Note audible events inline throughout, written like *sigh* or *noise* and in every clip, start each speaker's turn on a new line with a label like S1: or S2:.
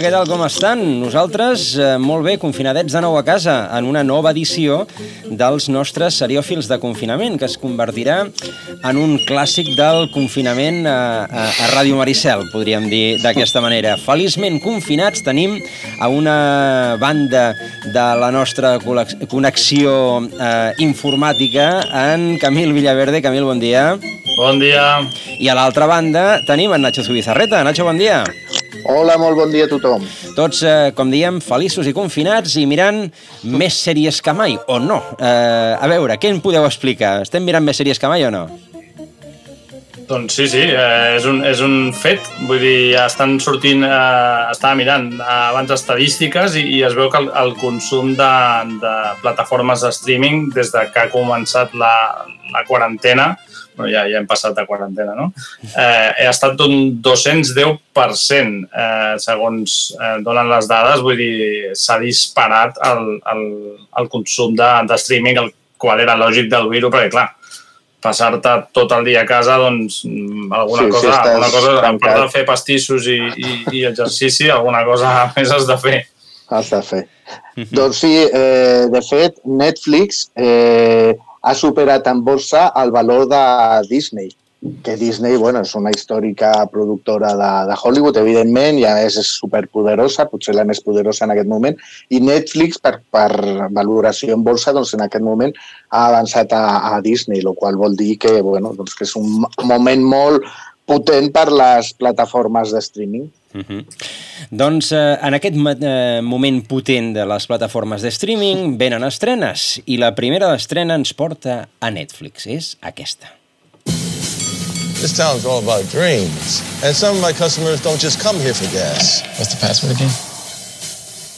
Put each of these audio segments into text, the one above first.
S1: Què tal, com estan? Nosaltres, eh, molt bé, confinadets de nou a casa, en una nova edició dels nostres seriòfils de confinament, que es convertirà en un clàssic del confinament a, a, a Ràdio Maricel, podríem dir d'aquesta manera. Feliçment confinats tenim a una banda de la nostra connexió eh, informàtica en Camil Villaverde. Camil, bon dia.
S2: Bon dia.
S1: I a l'altra banda tenim en Nacho Zubizarreta. Nacho, bon dia.
S3: Hola, molt bon dia a tothom.
S1: Tots, eh, com diem, feliços i confinats i mirant més sèries que mai, o no? Eh, a veure, què en podeu explicar? Estem mirant més sèries que mai o no?
S2: Doncs sí, sí, eh, és, un, és un fet. Vull dir, ja estan sortint, eh, estava mirant eh, abans estadístiques i, i es veu que el, el consum de, de plataformes de streaming des de que ha començat la, la quarantena bueno, ja, ja hem passat de quarantena, no? Eh, ha estat d'un 210%, eh, segons eh, donen les dades, vull dir, s'ha disparat el, el, el consum de, de streaming, el qual era lògic del virus, perquè, clar, passar-te tot el dia a casa, doncs alguna
S3: Sí,
S2: cosa,
S3: estàs
S2: alguna cosa, a part de fer pastissos i, i, i exercici, alguna cosa *laughs* més has de fer.
S3: Has de fer. Doncs sí, eh, de fet, Netflix eh, ha superat en borsa el valor de Disney, que Disney bueno, és una històrica productora de, de Hollywood, evidentment, i a més és superpoderosa, potser la més poderosa en aquest moment, i Netflix, per, per valoració en borsa, doncs en aquest moment ha avançat a, a Disney, el qual vol dir que, bueno, doncs que és un moment molt potent per les plataformes de streaming.
S1: Uh -huh. Doncs eh, en aquest eh, moment potent de les plataformes de streaming venen estrenes i la primera d'estrena ens porta a Netflix, és aquesta.
S4: This town's all about dreams. And some of my customers don't just come here for gas.
S5: What's the password again?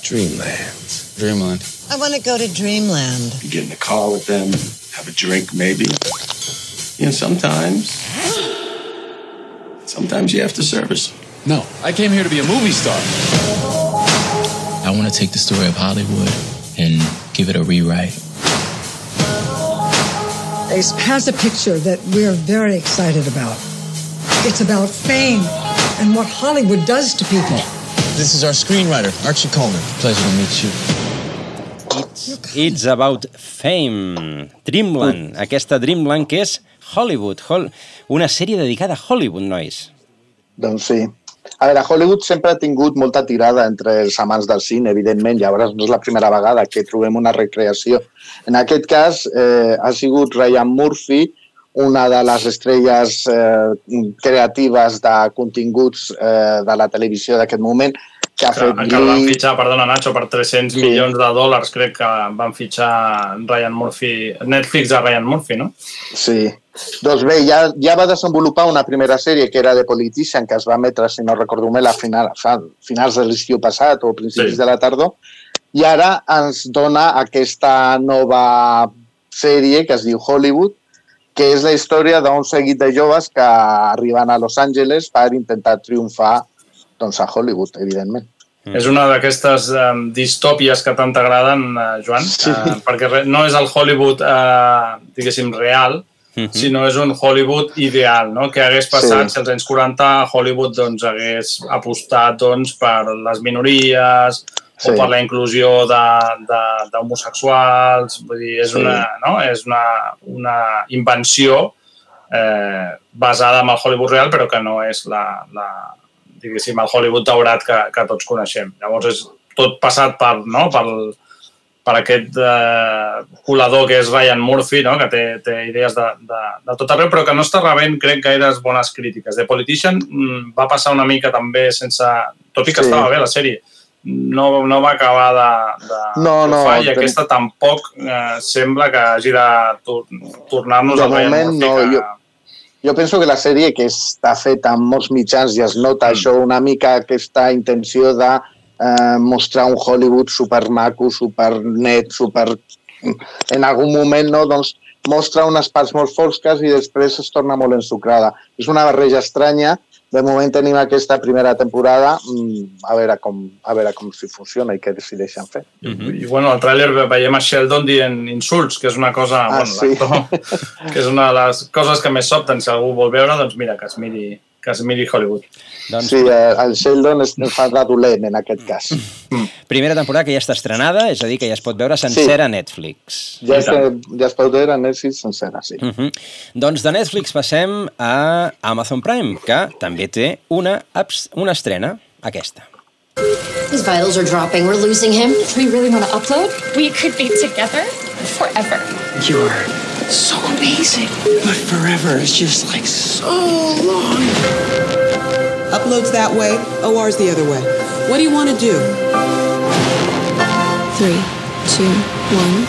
S4: Dreamland.
S5: Dreamland.
S6: I want to go to Dreamland.
S7: You get in the car with them, have a drink maybe. You know, sometimes, sometimes you have to service. 'em.
S5: No, I came here to be a movie star. I want to take the story of Hollywood and give it a rewrite.
S8: Ace has a picture that we're very excited about. It's about fame and what Hollywood does to people.
S4: This is our screenwriter, Archie Coleman.
S5: Pleasure to meet you.
S1: It's, it's About Fame, Dreamland, aquesta Dreamland que és Hollywood, Hol una sèrie dedicada a Hollywood, nois.
S3: Doncs sí. A veure, Hollywood sempre ha tingut molta tirada entre els amants del cine, evidentment, llavors no és la primera vegada que trobem una recreació. En aquest cas eh, ha sigut Ryan Murphy, una de les estrelles eh, creatives de continguts eh, de la televisió d'aquest moment, que ha fet
S2: que van fitxar, perdona, Nacho, per 300
S3: Sí.
S2: milions de dòlars, crec que van fitxar Ryan Murphy, Netflix a Ryan Murphy, no?
S3: Sí. Doncs bé, ja, ja va desenvolupar una primera sèrie que era The Politician, que es va emetre, si no recordo bé, a final, a finals de l'estiu passat o principis
S2: Sí.
S3: de la tardor, i ara ens dona aquesta nova sèrie que es diu Hollywood, que és la història d'un seguit de joves que arriben a Los Angeles per intentar triomfar doncs, a Hollywood, evidentment.
S2: Mm. És una d'aquestes um, distòpies que tant t'agraden, uh, Joan,
S3: Sí.
S2: uh, perquè no és el Hollywood, uh, diguéssim, real,
S1: Mhm.
S2: sinó és un Hollywood ideal, no? que hagués passat
S3: Sí.
S2: si als anys 40 Hollywood doncs, hagués apostat doncs, per les minories
S3: Sí.
S2: o per la inclusió de- de- d'homosexuals, vull dir, és,
S3: Sí.
S2: una, no? és una, una invenció eh, basada en el Hollywood real, però que no és la, la, diguéssim, el Hollywood daurat que, que tots coneixem. Llavors és tot passat per, no? pel, per aquest eh, colador que és Ryan Murphy, no? que té, té idees de, de, de tot arreu, però que no està rebent, crec, gaires bones crítiques. The Politician mm, va passar una mica també sense... Tot i que
S3: Sí.
S2: estava bé la sèrie, no, no va acabar de, de
S3: No, no,
S2: triomfar i
S3: ten-
S2: aquesta tampoc eh, sembla que hagi de tor tornar-nos a Ryan
S3: moment,
S2: Murphy.
S3: no,
S2: que...
S3: jo- Jo penso que la sèrie que està feta en molts mitjans i es nota
S2: Mm.
S3: això una mica aquesta intenció de eh, mostrar un Hollywood super maco, super net, super... En algun moment, no, doncs, mostra unes parts molt fosques i després es torna molt ensucrada. És una barreja estranya. De moment tenim aquesta primera temporada, mm, a veure com, a veure com si funciona i què decideixen fer.
S2: Mm -hmm. I bueno, al tràiler veiem a Sheldon dient insults, que és una cosa...
S3: Ah,
S2: bueno,
S3: sí. *laughs*
S2: que és una de les coses que més sobten. Si algú vol veure, doncs mira, que es miri, que es miri Hollywood.
S1: Doncs
S3: Sí, eh, el Sheldon es fa de dolent en aquest cas.
S1: primera temporada que ja està estrenada, és a dir, que ja es pot veure sencera a Netflix.
S3: Ja, es, ja es pot veure a Netflix sencera, sí.
S1: Uh -huh. Doncs de Netflix passem a Amazon Prime, que també té una, abs- una estrena, aquesta.
S9: His vitals are dropping. We're losing him.
S10: Do we really want to upload? We could be together forever.
S7: You're so amazing. But forever is just like so long.
S11: Uploads that way, OR's the other way. What do you want to do?
S9: Three, two, one.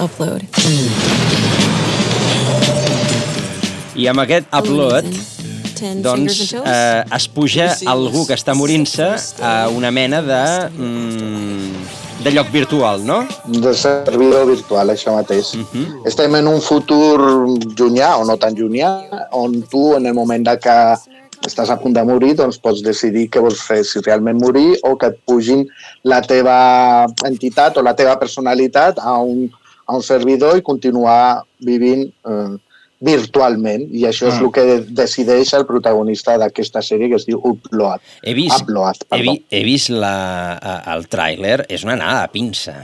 S9: Upload.
S1: I amb aquest upload, doncs, eh, es puja algú que està morint-se a una mena de, mm, de lloc virtual, no?
S3: De servidor virtual, això mateix. Uh -huh. Estem en un futur llunyà, o no tan llunyà, on tu, en el moment de que estàs a punt de morir, doncs pots decidir què vols fer, si realment morir o que et pugin la teva entitat o la teva personalitat a un, a un servidor i continuar vivint eh, virtualment. I això és
S2: Mm.
S3: el que decideix el protagonista d'aquesta sèrie que es diu Upload.
S1: He vist,
S3: Upload,
S1: he, vi, he vist la, el tràiler, és una anada a pinça.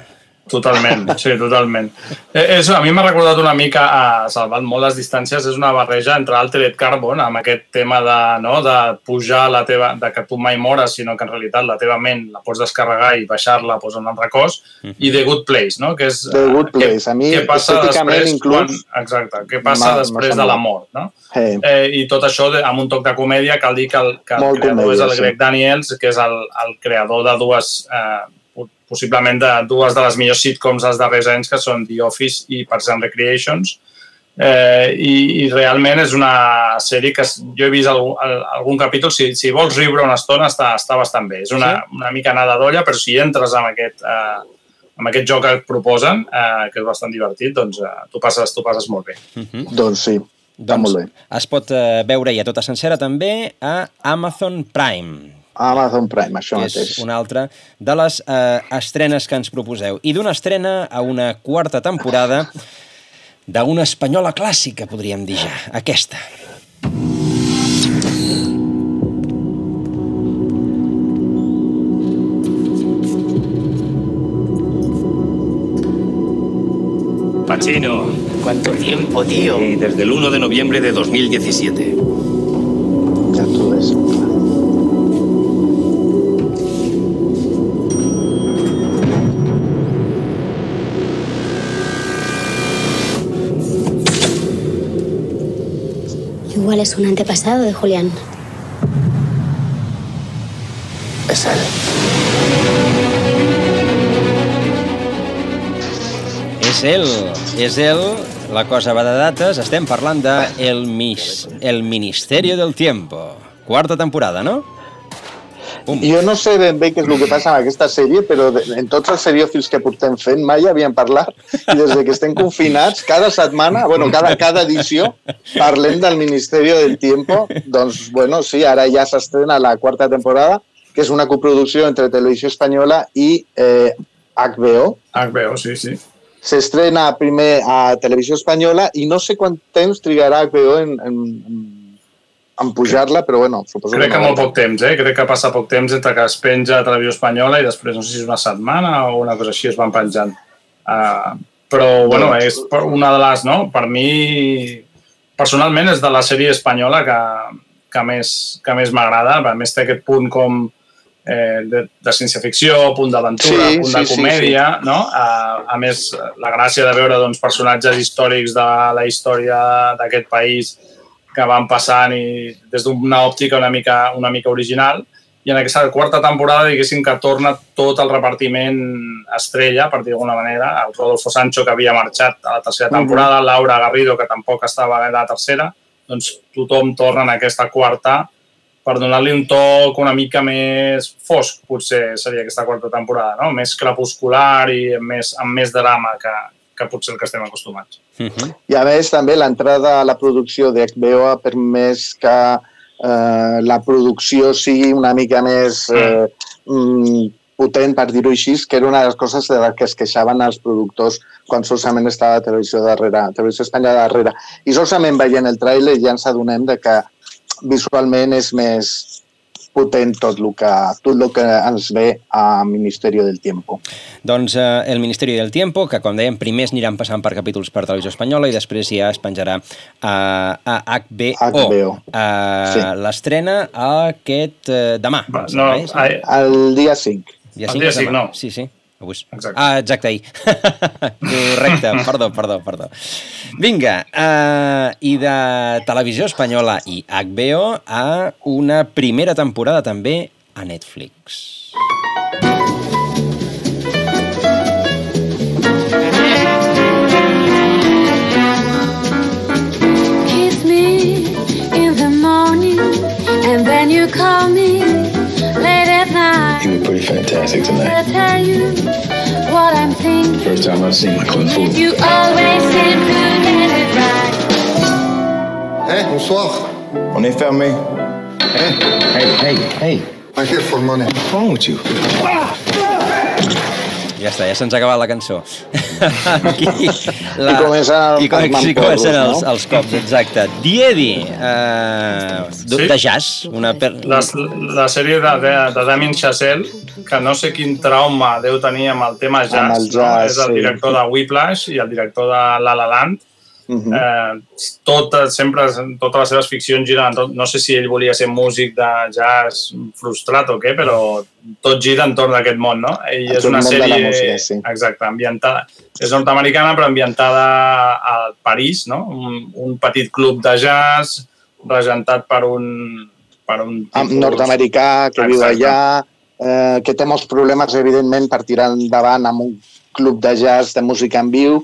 S2: Totalment, sí, totalment. Eh, és, a mi m'ha recordat una mica, a, salvant molt les distàncies, és una barreja entre Altered Carbon, amb aquest tema de, no, de pujar la teva, de que tu mai mores, sinó que en realitat la teva ment la pots descarregar i baixar-la pues, en un altre cos, i The Good Place, no? que és
S3: The Good
S2: eh,
S3: Place. A mi,
S2: què passa després
S3: inclús,
S2: quan, exacte, què passa
S3: m'ha
S2: després de la mort, no?
S3: Eh,
S2: Eh, I tot això de, amb un toc de comèdia, cal dir que el, que el
S3: Molt
S2: creador
S3: comèdia,
S2: és el
S3: sí.
S2: Greg Daniels, que és el, el creador de dues, eh, possiblement de dues de les millors sitcoms dels darrers anys, que són The Office i Parks and Recreations. Eh, i, I realment és una sèrie que jo he vist algun, al- algun capítol, si, si vols riure una estona està, està bastant bé. És una, una mica anada d'olla, però si entres amb aquest, eh, amb aquest joc que et proposen, eh, que és bastant divertit, doncs eh, tu, passes, tu passes molt bé.
S3: doncs sí, està
S1: Doncs
S3: molt bé.
S1: es pot eh, veure ja tota sencera també a Amazon Prime,
S3: Amazon Prime, això
S1: que
S3: mateix.
S1: és una altra de les eh, estrenes que ens proposeu. I d'una estrena a una quarta temporada d'una espanyola clàssica, podríem dir ja, aquesta.
S12: Pachino. ¿Cuánto tiempo, tío? Y desde el 1 de noviembre de 2017.
S3: Ja t'ho ves.
S9: Igual es un antepasado de Julián.
S3: És ell.
S1: És ell, és ell, la cosa va de dates, estem parlant de El, Mis, el Ministerio del Tiempo. Quarta temporada, no? Pum.
S3: Jo no sé ben bé què és el que passa amb aquesta sèrie, però en tots els seriòfils que portem fent mai havíem parlat i des de que estem confinats, cada setmana, bueno, cada, cada edició, parlem del Ministeri del Tiempo. Doncs, bueno, sí, ara ja s'estrena la quarta temporada, que és una coproducció entre Televisió Espanyola i eh, HBO.
S2: HBO, sí, sí.
S3: S'estrena primer a Televisió Espanyola i no sé quant temps trigarà HBO en, en, en, pujar-la, però bueno, suposo
S2: Crec que
S3: no
S2: molt poc temps, eh? Crec que passa poc temps entre que es penja a Televisió Espanyola i després no sé si és una setmana o una cosa així es van penjant. Uh, però, bueno, és una de les, no? Per mi, personalment, és de la sèrie espanyola que, que més, que més m'agrada. A més, té aquest punt com eh, de, de ciència-ficció, punt d'aventura,
S3: Sí,
S2: punt
S3: sí,
S2: de
S3: sí,
S2: comèdia, no? A, a més, la gràcia de veure doncs, personatges històrics de la història d'aquest país que van passant i des d'una òptica una mica, una mica original. I en aquesta quarta temporada, diguéssim que torna tot el repartiment estrella, per dir d'alguna manera. El Rodolfo Sancho, que havia marxat a la tercera temporada, Laura Garrido, que tampoc estava a la tercera, doncs tothom torna en aquesta quarta per donar-li un toc una mica més fosc, potser seria aquesta quarta temporada, no? Més crepuscular i amb més, amb més drama que, que potser el que estem acostumats.
S1: Uh -huh.
S3: I a més, també l'entrada a la producció d'HBO ha permès que eh, la producció sigui una mica més eh, mm, potent, per dir-ho així, que era una de les coses de les que es queixaven els productors quan solament estava la televisió darrere, televisió espanyola darrere. I solament veient el tràiler ja ens adonem de que visualment és més potent tot el que, tot el que ens ve a Ministerio del Tiempo.
S1: Doncs eh, el Ministeri del Tiempo, que com dèiem, primers aniran passant per capítols per televisió espanyola i després ja es penjarà a, a HBO.
S3: HBO.
S1: Uh,
S3: Sí.
S1: L'estrena aquest eh, demà.
S2: Va, no,
S1: sembla, és,
S2: ai,
S3: El dia 5.
S1: Dia
S2: el
S1: cinc
S2: dia
S1: és
S2: cinc,
S1: demà.
S2: no.
S1: Sí, sí. Avui. és-
S2: Exacte.
S1: Ah, exacte, ahir. *laughs* Correcte, perdó, perdó, perdó. Vinga, uh, i de televisió espanyola i HBO a una primera temporada també a Netflix.
S13: Kiss me in the morning, and then you call me at night.
S5: You were pretty fantastic
S13: I
S5: tonight.
S13: tell you what I'm thinking.
S5: First time I've seen my kung fu.
S13: You always seem to get it right.
S14: Hey, bonsoir.
S5: On est fermé. Hey, hey, hey, hey.
S14: I'm here for money.
S5: What's wrong with you? Ah!
S1: Ja està, ja se'ns ha acabat la cançó. *laughs* Aquí,
S3: I comencen
S1: I com,
S3: els
S1: sí, comencen
S3: mamporros,
S1: els,
S3: no?
S1: els cops, exacte. Diedi, eh, de,
S2: Sí.
S1: de jazz, una... Per...
S2: la, la sèrie de, de, de Damien Chazelle, que no sé quin trauma deu tenir amb el tema jazz,
S3: Amb el jazz,
S2: no? és el
S3: sí.
S2: director de Whiplash i el director de La La Land.
S3: Mhm.
S2: Eh, tot, sempre, totes les seves ficcions giren entorn, no sé si ell volia ser músic de jazz frustrat o què, però tot gira entorn d'aquest món, no? Ell és una sèrie,
S3: música, sí.
S2: exacte, ambientada, és nord-americana però ambientada a París, no? Un, un petit club de jazz regentat per un, per un
S3: Amb nord-americà que viu
S2: Exacte.
S3: allà, eh, que té molts problemes, evidentment, per tirar endavant amb un club de jazz de música en viu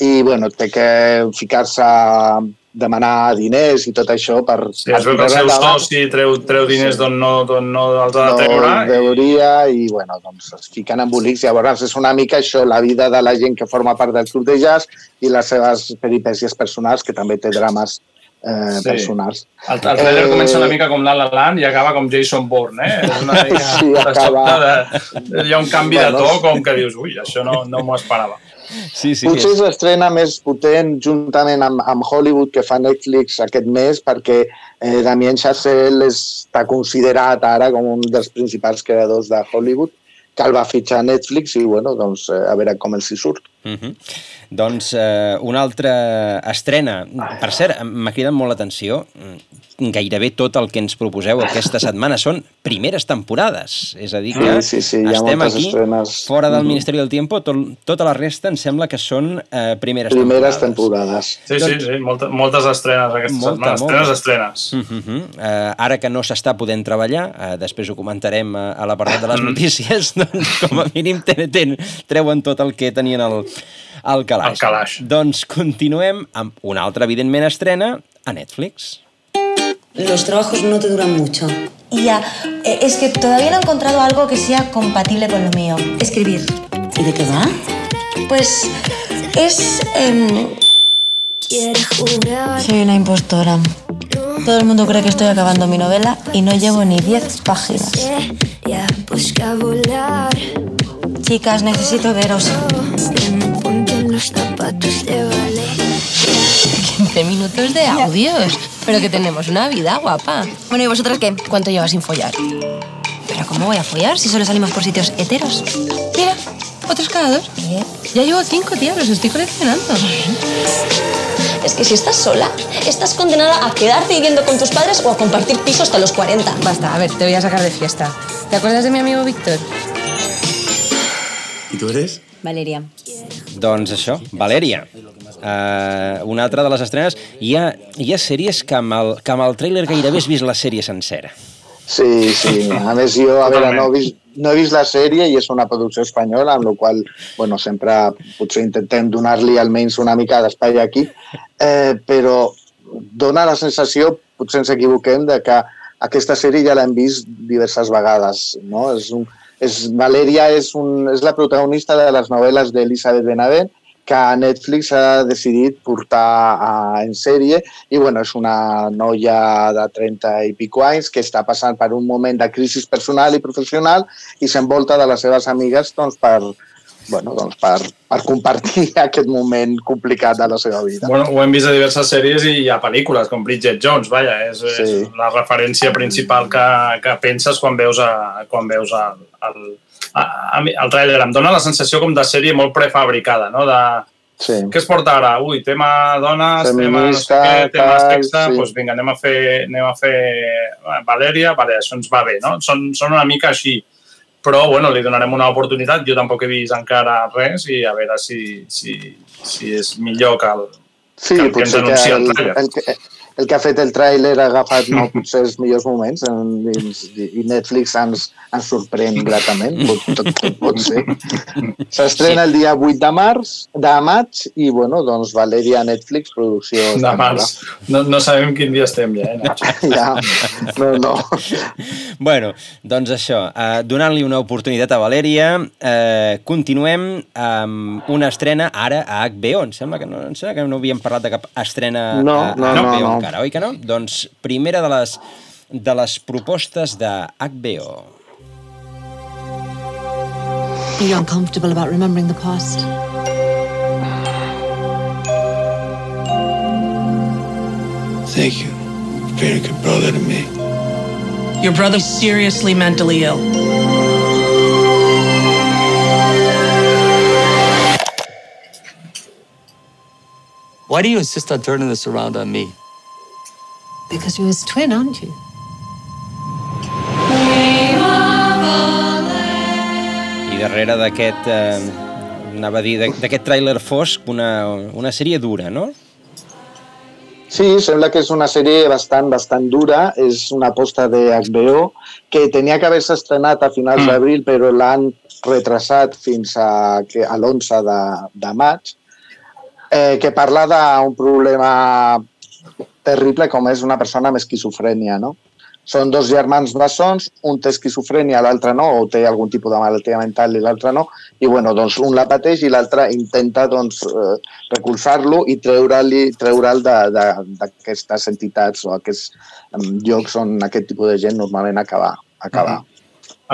S3: i, bueno, té que ficar-se a demanar diners i tot això per...
S2: Sí, es veu que el seu soci treu, treu diners d'on no, d'on no els ha de treure.
S3: no deuria i, bueno, doncs es fiquen embolics. Llavors és una mica això, la vida de la gent que forma part del club de jazz i les seves peripècies personals, que també té drames eh,
S2: Sí.
S3: personals.
S2: El, el trailer
S3: Eh,
S2: comença una mica com La La Land i acaba com Jason Bourne, eh? És una *laughs* mica
S3: Sí, acaba-
S2: de, hi ha un canvi
S3: Bueno,
S2: de to com que dius, ui, això no, no m'ho esperava.
S1: Sí, sí.
S3: Potser és l'estrena més potent juntament amb, amb Hollywood que fa Netflix aquest mes perquè eh, Damien Chazelle està considerat ara com un dels principals creadors de Hollywood que el va fitxar a Netflix i bueno, doncs, eh, a veure com els hi surt.
S1: Uh -huh. Doncs eh, una altra estrena. Per cert, m'ha cridat molt l'atenció. Gairebé tot el que ens proposeu aquesta setmana són primeres temporades. És a dir, que
S3: Sí, sí, sí,
S1: estem
S3: moltes
S1: aquí,
S3: estrenes.
S1: fora del. Ministeri del Tiempo, tot, tota la resta em sembla que són eh, primeres,
S3: Primeres
S1: temporades.
S3: temporades.
S2: Sí, sí, sí, molta, moltes estrenes aquesta
S1: Molta,
S2: setmana.
S1: molta.
S2: Estrenes, estrenes.
S1: Uh -huh. uh, ara que no s'està podent treballar, uh, després ho comentarem uh, a l'apartat de les
S2: Mm.
S1: notícies, *laughs* doncs com a mínim ten, ten, treuen tot el que tenien al, al calaix.
S2: Al calaix.
S1: Doncs continuem amb una altra, evidentment, estrena a Netflix.
S15: Los trabajos no te duran mucho.
S16: Ya, eh, es que todavía no he encontrado algo que sea compatible con lo mío. Escribir.
S15: ¿Y de qué va?
S16: Pues es... em,
S15: Soy una impostora. Todo el mundo cree que estoy acabando mi novela y no llevo ni 10 páginas. Chicas, necesito veros.
S17: 15 minutos de audios. Pero que tenemos una vida guapa.
S16: Bueno, ¿y vosotras qué?
S17: ¿Cuánto llevas sin follar?
S16: ¿Pero cómo voy a follar si solo salimos por sitios heteros?
S17: Mira, otros cada dos. Ya llevo cinco, tía, los estoy coleccionando.
S9: Es que si estás sola, estás condenada a quedarte viviendo con tus padres o a compartir piso hasta los 40.
S17: Basta, a ver, te voy a sacar de fiesta. ¿Te acuerdas de mi amigo Víctor?
S5: ¿Y tú eres?
S15: Valeria.
S1: Doncs això, Valèria. Uh, una altra de les estrenes. Hi ha, hi ha sèries que amb, el, que amb el tràiler gairebé has vist la sèrie sencera.
S3: Sí, sí. A més, jo, a veure, no he, vist, no he vist la sèrie i és una producció espanyola, amb la qual bueno, sempre potser intentem donar-li almenys una mica d'espai aquí, eh, però dona la sensació, potser ens equivoquem, de que aquesta sèrie ja l'hem vist diverses vegades. No? És un, és, Valeria és, un, és la protagonista de les novel·les d'Elisabeth Benavent que Netflix ha decidit portar a, en sèrie. I bueno, és una noia de 30 i pico anys que està passant per un moment de crisi personal i professional i s'envolta de les seves amigues doncs, per, bueno, doncs per, per compartir *laughs* aquest moment complicat de la seva vida.
S2: Bueno, ho hem vist a diverses sèries i ha pel·lícules, com Bridget Jones, vaja, és, sí. és la referència principal que, que penses quan veus, a, quan veus el, el, a, a el tràiler. Em dona la sensació com de sèrie molt prefabricada, no? De,
S3: Sí.
S2: Què es porta ara? Ui, tema dones,
S3: Feminista,
S2: tema, no sé què, tema sexe,
S3: sí.
S2: doncs vinga, anem a fer, anem a fer eh, Valèria, vale, això ens va bé, no? Són, són una mica així però bueno, li donarem una oportunitat. Jo tampoc he vist encara res i a veure si, si, si és millor que el,
S3: Sí,
S2: que, el que ens
S3: potser que
S2: anuncia el,
S3: el, el, el que ha fet el tràiler ha agafat no, potser els millors moments en, i, i Netflix ens, ens sorprèn gratament, pot, tot, tot pot ser. S'estrena el dia 8 de març, de maig, i bueno, doncs Valeria Netflix, producció
S2: De
S3: espanyola.
S2: març. No, no sabem quin dia estem ja, eh, Nacho? *laughs*
S3: Ja, no, no.
S1: Bueno, doncs això, eh, donant-li una oportunitat a Valèria, eh, continuem amb una estrena ara a HBO. Em sembla que no, em sembla que no havíem parlat de cap estrena
S3: No,
S1: a, a
S3: no, no,
S1: HBO
S3: no.
S1: Encara, oi que no? Doncs primera de les, de les propostes de HBO.
S15: Are uncomfortable about remembering the past?
S18: Thank you. Very good brother to me.
S11: Your brother's seriously mentally ill.
S5: Why do you insist on turning this around on me?
S17: Because you're his twin, aren't you?
S1: I darrere d'aquest, eh, anava a dir, d'aquest tràiler fosc, una, una sèrie dura, no?
S3: Sí, sembla que és una sèrie bastant, bastant dura. És una aposta de HBO que tenia que haver-se estrenat a finals
S2: Mm.
S3: d'abril, però l'han retrasat fins a, que- a l'11 de, de maig, eh, que parla d'un problema terrible com és una persona amb esquizofrènia, no? Són dos germans bessons, un té esquizofrènia, l'altre no, o té algun tipus de malaltia mental i l'altre no, i bueno, doncs un la pateix i l'altre intenta doncs, eh, recolzar-lo i treure-li treure'l de- d'aquestes entitats o aquests llocs on aquest tipus de gent normalment acaba. acaba.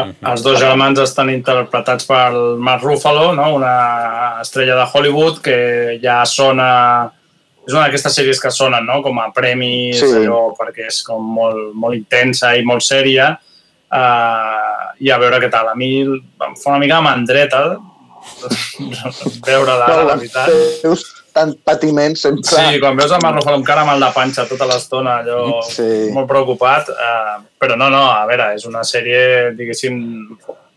S2: Els dos germans estan interpretats per Mark Ruffalo, no? una estrella de Hollywood que ja sona... És una d'aquestes sèries que sonen no? com a premis,
S3: Sí.
S2: allò, perquè és com molt, molt intensa i molt sèria. Uh, I a veure què tal. A mi em fa una mica mandreta *laughs* veure-la, la veritat.
S3: Veus tant patiment sempre.
S2: Sí, quan veus el Ruffalo amb cara mal de panxa tota l'estona, allò
S3: Sí.
S2: molt preocupat. Eh, però no, no, a veure, és una sèrie, diguéssim,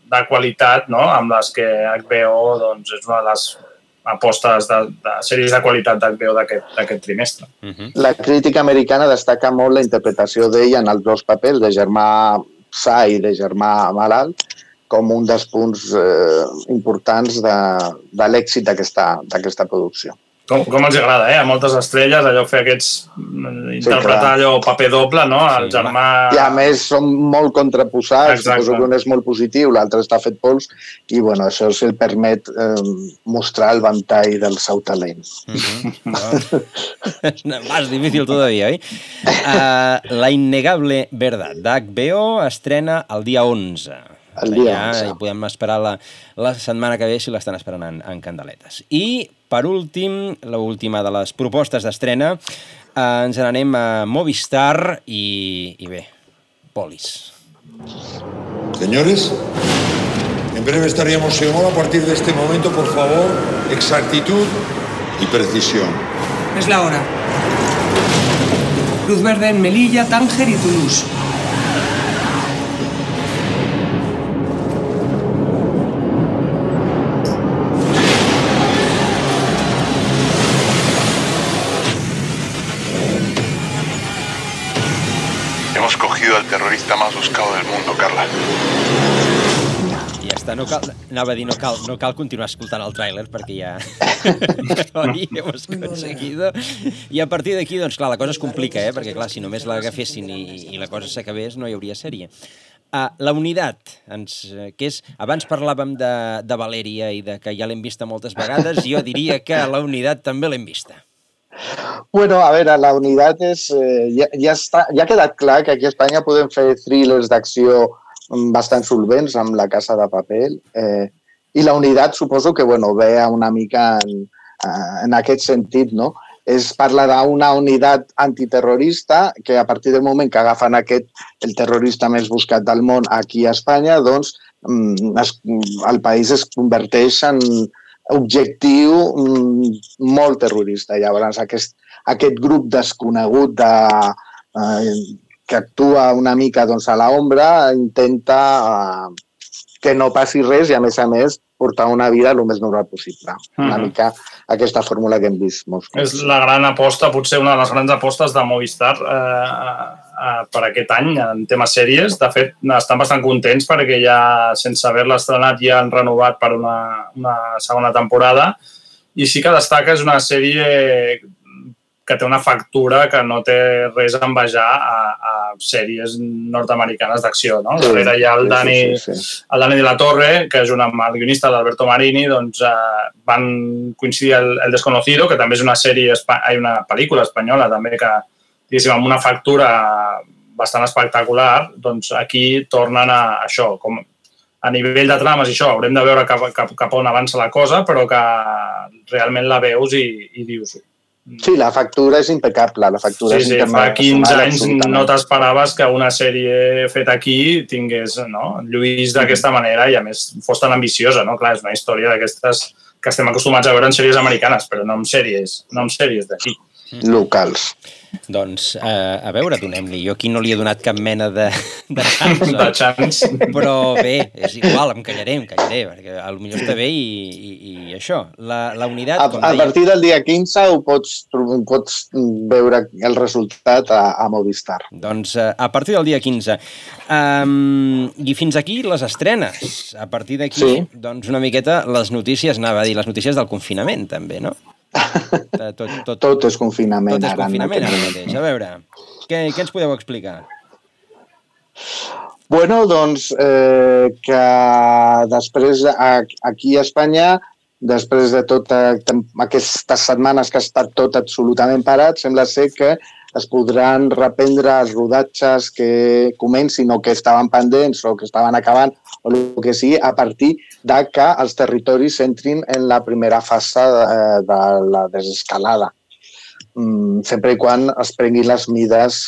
S2: de qualitat, no?, amb les que HBO doncs, és una de les apostes de, de sèries de qualitat d'HBO d'aquest d'aquest trimestre.
S3: La crítica americana destaca molt la interpretació d'ell en els dos papers, de germà sa i de germà malalt, com un dels punts eh, importants de, de l'èxit d'aquesta d'aquesta producció.
S2: Com, com els agrada, eh? A moltes estrelles, allò fer aquests... mm, interpretar
S3: clar.
S2: allò paper doble, no? El germà...
S3: I a més són molt contraposats,
S2: Exacte.
S3: suposo que un és molt positiu, l'altre està fet pols, i bueno, això se el permet eh, mostrar el ventall del seu talent. *laughs*
S1: Más difícil todavía, ¿eh? Uh, la innegable verdad d'HBO estrena el dia 11.
S3: El dia
S1: ja
S3: 11.
S1: hi podem esperar la, la setmana que ve si l'estan esperant en, en candeletes. I, per últim, l'última de les propostes d'estrena, eh, ens n'anem a Movistar i, i bé, Polis.
S18: Señores, en breve estaríamos en hora. A partir de este momento, por favor, exactitud y precisión.
S11: Es la hora. Luz verde en Melilla, Tánger y Toulouse.
S19: Terrorista más buscado del mundo, Carla.
S1: I està. No cal, anava a dir, no cal, no cal continuar escoltant el tràiler perquè ja Oi, *laughs* ho has aconseguido. I a partir d'aquí, doncs clar, la cosa es complica, eh? perquè clar, si només l'agafessin i, i la cosa s'acabés no hi hauria sèrie. Uh, la unitat, ens, que és, abans parlàvem de, de Valèria i de que ja l'hem vista moltes vegades, jo diria que la unitat també l'hem vista.
S3: Bueno, a veure, la unitat és... Eh, ja, ja, està, ja ha quedat clar que aquí a Espanya podem fer thrillers d'acció bastant solvents amb la Casa de Paper. Eh, I la unitat suposo que bueno, ve una mica en, en aquest sentit, no? Es parla d'una unitat antiterrorista que a partir del moment que agafen aquest, el terrorista més buscat del món aquí a Espanya, doncs mm, es, el país es converteix en objectiu mm, molt terrorista. Llavors, aquest, aquest grup desconegut de, eh, que actua una mica doncs, a l'ombra intenta eh, que no passi res i, a més a més, portar una vida el més normal possible. Uh -huh. Una mica aquesta fórmula que hem vist molts
S2: cops. És la gran aposta, potser una de les grans apostes de Movistar eh, eh, per aquest any en temes sèries. De fet, estan bastant contents perquè ja, sense haver-la estrenat, ja han renovat per una, una segona temporada i sí que destaca, és una sèrie que té una factura que no té res a envejar a, a sèries nord-americanes d'acció. No? Sí, Darrere hi ha el Dani, sí, sí, sí. el Dani de la Torre, que és un, el guionista d'Alberto Marini, doncs eh, van coincidir el, el Desconocido, que també és una sèrie, hi una pel·lícula espanyola també que, diguéssim, amb una factura bastant espectacular, doncs aquí tornen a això, com a nivell de trames i això, haurem de veure cap, cap, cap on avança la cosa, però que realment la veus i, i dius,
S3: Sí, la factura és impecable. La factura
S2: sí, sí,
S3: és
S2: fa 15 anys no t'esperaves que una sèrie feta aquí tingués no? lluís d'aquesta manera i, a més, fos tan ambiciosa. No? Clar, és una història d'aquestes que estem acostumats a veure en sèries americanes, però no en sèries, no en sèries d'aquí.
S3: Locals.
S1: Doncs, eh, a veure, donem-li. Jo aquí no li he donat cap mena de, de *laughs*
S2: chance. de chance.
S1: Però bé, és igual, em callaré, em callaré, perquè potser està bé i, i, i això. La, la unitat,
S3: a,
S1: com
S3: a
S1: deia...
S3: partir del dia 15 ho pots, ho pots veure el resultat a, a Movistar.
S1: Doncs eh, a partir del dia 15. Um, I fins aquí les estrenes. A partir d'aquí, sí. doncs una miqueta les notícies, anava a dir, les notícies del confinament també, no? *laughs*
S3: Tot, tot, tot és confinament.
S1: Tot és confinament ara mateix. A veure, què, què ens podeu explicar?
S3: Bueno, doncs eh, que després aquí a Espanya, després de totes aquestes setmanes que ha estat tot absolutament parat, sembla ser que es podran reprendre els rodatges que comencin o que estaven pendents o que estaven acabant o el que sigui a partir de que els territoris entrin en la primera fase de, de la desescalada. Mm, sempre i quan es prenguin les mides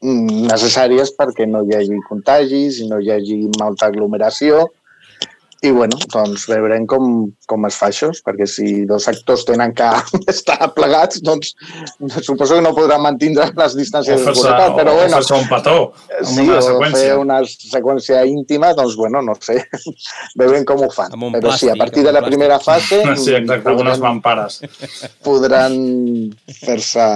S3: mm, necessàries perquè no hi hagi contagis i no hi hagi molta aglomeració i bueno, doncs veurem com, com es fa això, perquè si dos actors tenen que *laughs* estar plegats, doncs suposo que no podran mantenir les distàncies de seguretat, però bueno...
S2: O un petó, amb
S3: sí,
S2: una seqüència.
S3: fer una seqüència íntima, doncs bueno, no sé, *laughs* veurem com ho fan. Però plàstic, sí, a partir de la primera fase... *laughs*
S2: Sí, exacte, amb unes mampares.
S3: Podran fer-se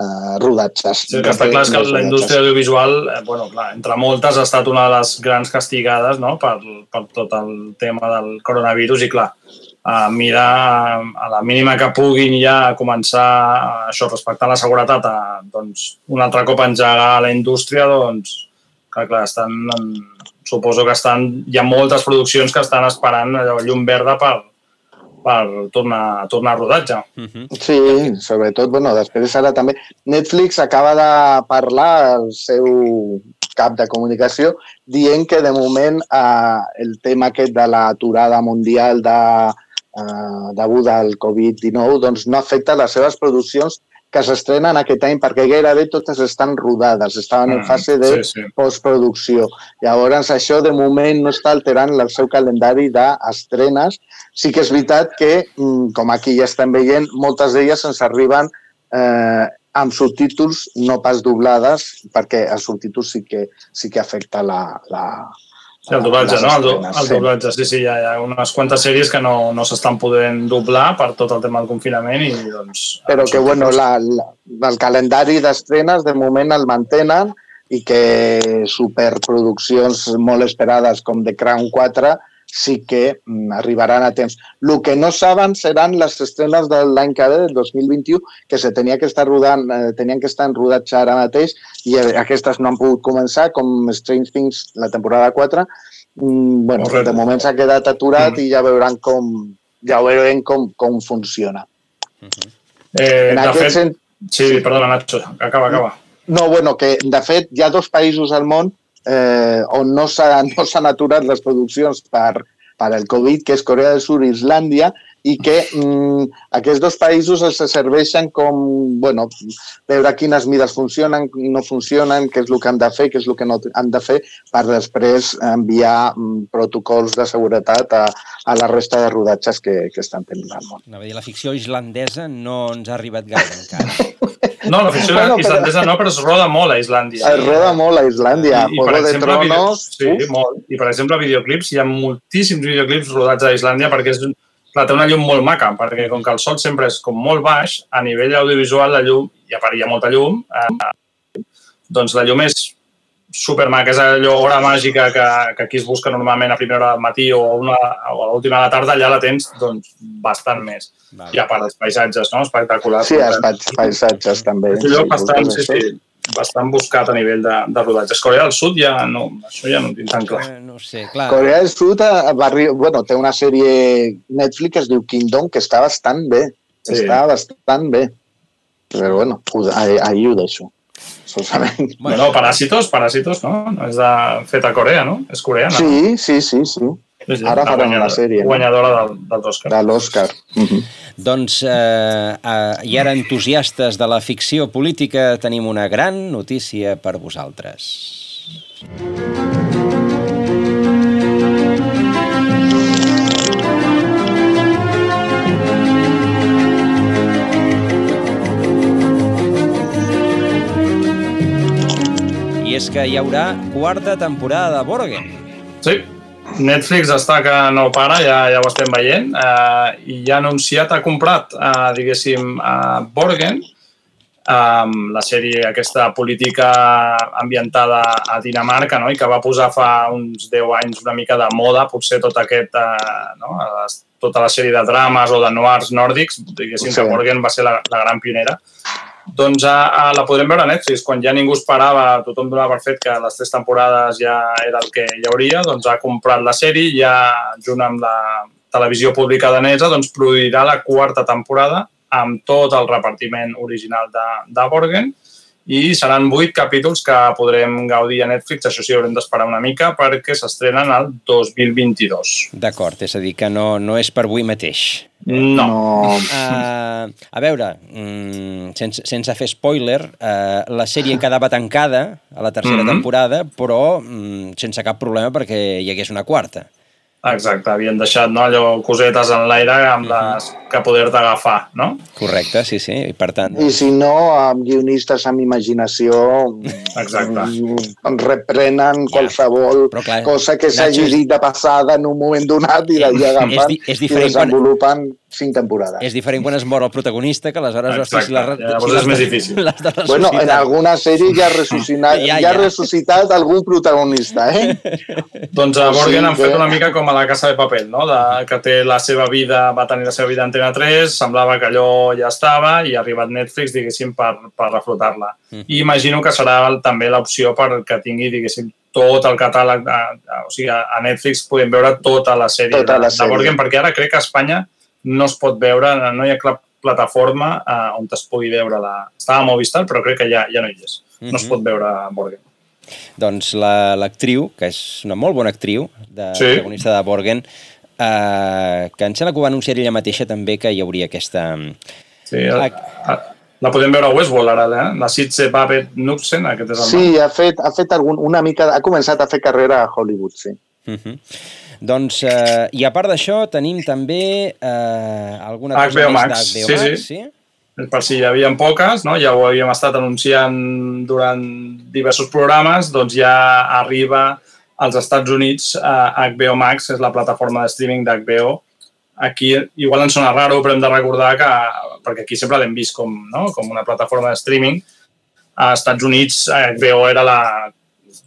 S3: eh, rodatges.
S2: Sí, que està clar que la indústria audiovisual, eh, bueno, clar, entre moltes, ha estat una de les grans castigades no? per, per tot el tema del coronavirus i, clar, a mirar a la mínima que puguin ja començar a això, respectar la seguretat, a, doncs, un altre cop engegar la indústria, doncs, clar, clar, estan, suposo que estan, hi ha moltes produccions que estan esperant allò, llum verda per, per tornar, tornar a rodatge.
S3: Uh -huh. Sí, sobretot, bueno, després ara també Netflix acaba de parlar al seu cap de comunicació dient que de moment eh, el tema aquest de l'aturada mundial de, eh, deguda al Covid-19 doncs no afecta les seves produccions que s'estrenen aquest any perquè gairebé totes estan rodades, estaven en fase de sí, sí. postproducció. Llavors, això de moment no està alterant el seu calendari d'estrenes. Sí que és veritat que, mm, com aquí ja estem veient, moltes d'elles ens arriben eh, amb subtítols, no pas doblades, perquè els subtítols sí que, sí que afecta la, la,
S2: Sí, el doblatge, no? El, el doblatge, sí, sí, hi ha, hi ha unes quantes sèries que no, no s'estan podent doblar per tot el tema del confinament i doncs...
S3: Però que, bueno, la, la, el calendari d'estrenes de moment el mantenen i que superproduccions molt esperades com The Crown 4 sí que mm, arribaran a temps. El que no saben seran les estrenes de l'any que ve, del 2021, que se tenia que estar rodant, eh, tenien que estar en rodatge ara mateix i eh, aquestes no han pogut començar, com Strange Things, la temporada 4. Mm, bueno,
S2: Correcte.
S3: de moment s'ha quedat aturat mm. i ja veuran com, ja veurem com, com funciona.
S2: Eh,
S3: En
S2: de
S3: aquest
S2: fet,
S3: sent-
S2: sí, perdona, Nacho, acaba, acaba.
S3: No, bueno, que de fet hi ha dos països al món eh, on no *laughs* s'han no aturat les produccions per, per el Covid, que és Corea del Sur i Islàndia, i que mm, aquests dos països els serveixen com, bueno, veure quines mides funcionen, no funcionen, què és el que han de fer, què és el que no han de fer, per després enviar mm, protocols de seguretat a, a la resta de rodatges que, que estan tenint al món.
S1: Anava a dir, la ficció islandesa no ens ha arribat gaire encara. *laughs*
S2: No, la ficció
S3: Bueno, però-
S2: islandesa no, però es roda molt a Islàndia.
S3: Es roda molt a Islàndia,
S2: I, i per
S3: Juego de
S2: exemple,
S3: Tronos...
S2: Video, sí, molt. I, per exemple, videoclips, hi ha moltíssims videoclips rodats a Islàndia perquè és, clar, té una llum molt maca, perquè com que el sol sempre és com molt baix, a nivell audiovisual la llum, i a part hi ha molta llum, eh, doncs la llum és supermaca, és allò hora màgica que, que aquí es busca normalment a primera hora del matí o, a una, o a l'última de la tarda, allà la tens doncs, bastant més.
S1: Vale.
S2: I a part els paisatges, no? Espectaculars.
S3: Sí, els pais- paisatges també.
S2: És un lloc bastant, sí, sí, bastant buscat a nivell de, de rodatges. Corea del Sud ja no, això ja no ho tinc tan clar.
S1: Eh, no sé, clar.
S3: Corea del Sud eh, va, arri- bueno, té una sèrie Netflix que es diu Kingdom, que està bastant bé.
S2: Sí.
S3: Sí. Està bastant bé. Però bueno, ahí, ahí ho deixo. Solament.
S2: Bueno, Paràsitos, Paràsitos, no? No és de, fet a Corea, no? És coreana.
S3: Sí, sí, sí, sí.
S2: Sí, sí,
S3: Ara faran
S2: guanyadora-
S3: una sèrie.
S2: Guanyadora del, dels Oscars.
S3: De l'Oscar. Mhm.
S1: Doncs, eh, eh, i ara entusiastes de la ficció política, tenim una gran notícia per vosaltres. I és que hi haurà quarta temporada de Borgen.
S2: Sí, Netflix està que no para, ja, ja ho estem veient, eh, i ja ha anunciat, ha comprat, eh, diguéssim, a Borgen, eh, la sèrie aquesta política ambientada a Dinamarca, no? i que va posar fa uns 10 anys una mica de moda, potser tot aquest, eh, no? Tota la sèrie de drames o de noirs nòrdics, diguéssim
S3: Sí.
S2: que Borgen va ser la, la gran pionera. Doncs a, a, la podrem veure a Netflix. Quan ja ningú esperava, tothom donava per fet que les tres temporades ja era el que hi hauria, doncs ha comprat la sèrie i ja, junt amb la televisió pública danesa, doncs produirà la quarta temporada amb tot el repartiment original de, de Borgen i seran vuit capítols que podrem gaudir a Netflix. Això sí, haurem d'esperar una mica perquè s'estrenen el 2022.
S1: D'acord, és a dir, que no, no és per avui mateix.
S2: No.
S3: no.
S1: Uh, a veure, mm, sense, sense fer spoiler, uh, la sèrie quedava tancada a la tercera
S2: Mhm.
S1: temporada, però mm, sense cap problema perquè hi hagués una quarta.
S2: Exacte, havien deixat no, allò cosetes en l'aire amb les que poder-te agafar, no?
S1: Correcte, sí, sí, i per tant...
S3: I si no, amb guionistes amb imaginació
S2: Exacte.
S3: mm, reprenen qualsevol
S1: Però clar,
S3: cosa que s'hagi
S1: és-
S3: dit de passada en un moment donat i
S1: És
S3: agafen
S1: di- és
S3: i
S1: diferent quan-
S3: desenvolupen cinc temporades.
S1: És diferent quan es mor el protagonista, que aleshores...
S2: Exacte,
S1: si la,
S2: llavors és més difícil. *laughs*
S1: L'has de
S3: Bueno, en alguna sèrie ja ha ressuscitat,
S1: Ja, *laughs*
S3: ja,
S1: ja.
S3: ha ressuscitat algun protagonista, eh?
S2: Doncs a
S3: sigui
S2: Borgen han fet una mica com a la Casa de Papel, no? De, que té la seva vida, va tenir la seva vida a Antena 3, semblava que allò ja estava i ha arribat Netflix, diguéssim, per, per reflotar-la.
S1: Mhm.
S2: I imagino que serà el- també l'opció per que tingui, diguéssim, tot el catàleg, a, a, o sigui, a Netflix podem veure tota la sèrie,
S3: Tota la
S2: de,
S3: sèrie.
S2: de Borgen, perquè ara crec que a Espanya no es pot veure, no hi ha cap plataforma eh, on es pugui veure la... Estava a Movistar, però crec que ja, ja no hi és. No es
S1: Mhm.
S2: pot veure Borgen.
S1: Doncs la- l'actriu, que és una molt bona actriu, de
S2: Sí.
S1: protagonista de Borgen, eh, que em sembla que ho va anunciar ella mateixa també que hi hauria aquesta...
S2: Sí, a, a, la podem veure a Westworld ara, eh? la Sitze Babet Knudsen, aquest és el nom.
S3: Sí, ha fet, ha fet algun, una mica, ha començat a fer carrera a Hollywood, sí.
S1: Uh -huh. Doncs, eh, i a part d'això, tenim també eh, alguna cosa
S2: HBO
S1: més
S2: Max,
S1: d'HBO
S2: sí,
S1: Max,
S2: sí. Per si hi havia poques, no? ja ho havíem estat anunciant durant diversos programes, doncs ja arriba als Estats Units a HBO Max, és la plataforma de streaming d'HBO. Aquí igual ens sona raro, però hem de recordar que, perquè aquí sempre l'hem vist com, no? com una plataforma de streaming, a Estats Units eh, HBO era la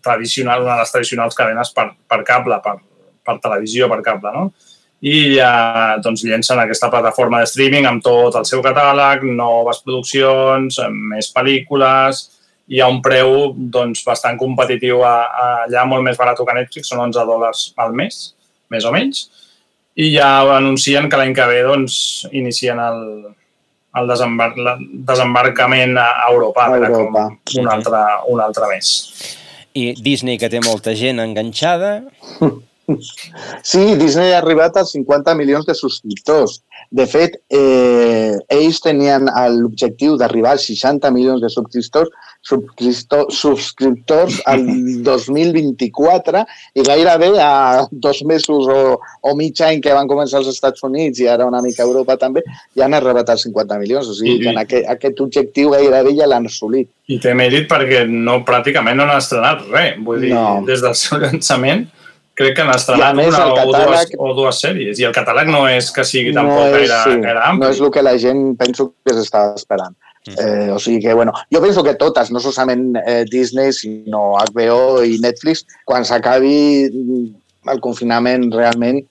S2: tradicional, una de les tradicionals cadenes per, per cable, per, per televisió, per cable, no? I eh, doncs llencen aquesta plataforma de streaming amb tot el seu catàleg, noves produccions, més pel·lícules, i a un preu doncs, bastant competitiu a, a allà, molt més barat que Netflix, són 11 dòlars al mes, més o menys, i ja anuncien que l'any que ve doncs, inicien el, el desembar desembarcament a Europa, a Europa. com un altre, un altre mes.
S1: I Disney, que té molta gent enganxada... *laughs*
S3: Sí, Disney ha arribat als 50 milions de subscriptors. De fet, eh, ells tenien l'objectiu d'arribar als 60 milions de subscriptors, subscriptors, subscriptors al *laughs* 2024 i gairebé a dos mesos o, o mig any que van començar als Estats Units i ara una mica a Europa també, ja han arribat als 50 milions. O sigui, I, que en aquest, aquest objectiu gairebé ja l'han assolit.
S2: I té mèrit perquè no, pràcticament no han estrenat res. Vull dir, no. des del seu llançament crec que han estrenat una o, catàleg... dues, o dues sèries. I el catàleg no és que sigui tampoc no és, gaire, sí, gaire ampli.
S3: No és el que la gent penso que s'estava esperant. Mm. Eh, o sigui que, bueno, jo penso que totes, no solament eh, Disney, sinó HBO i Netflix, quan s'acabi el confinament realment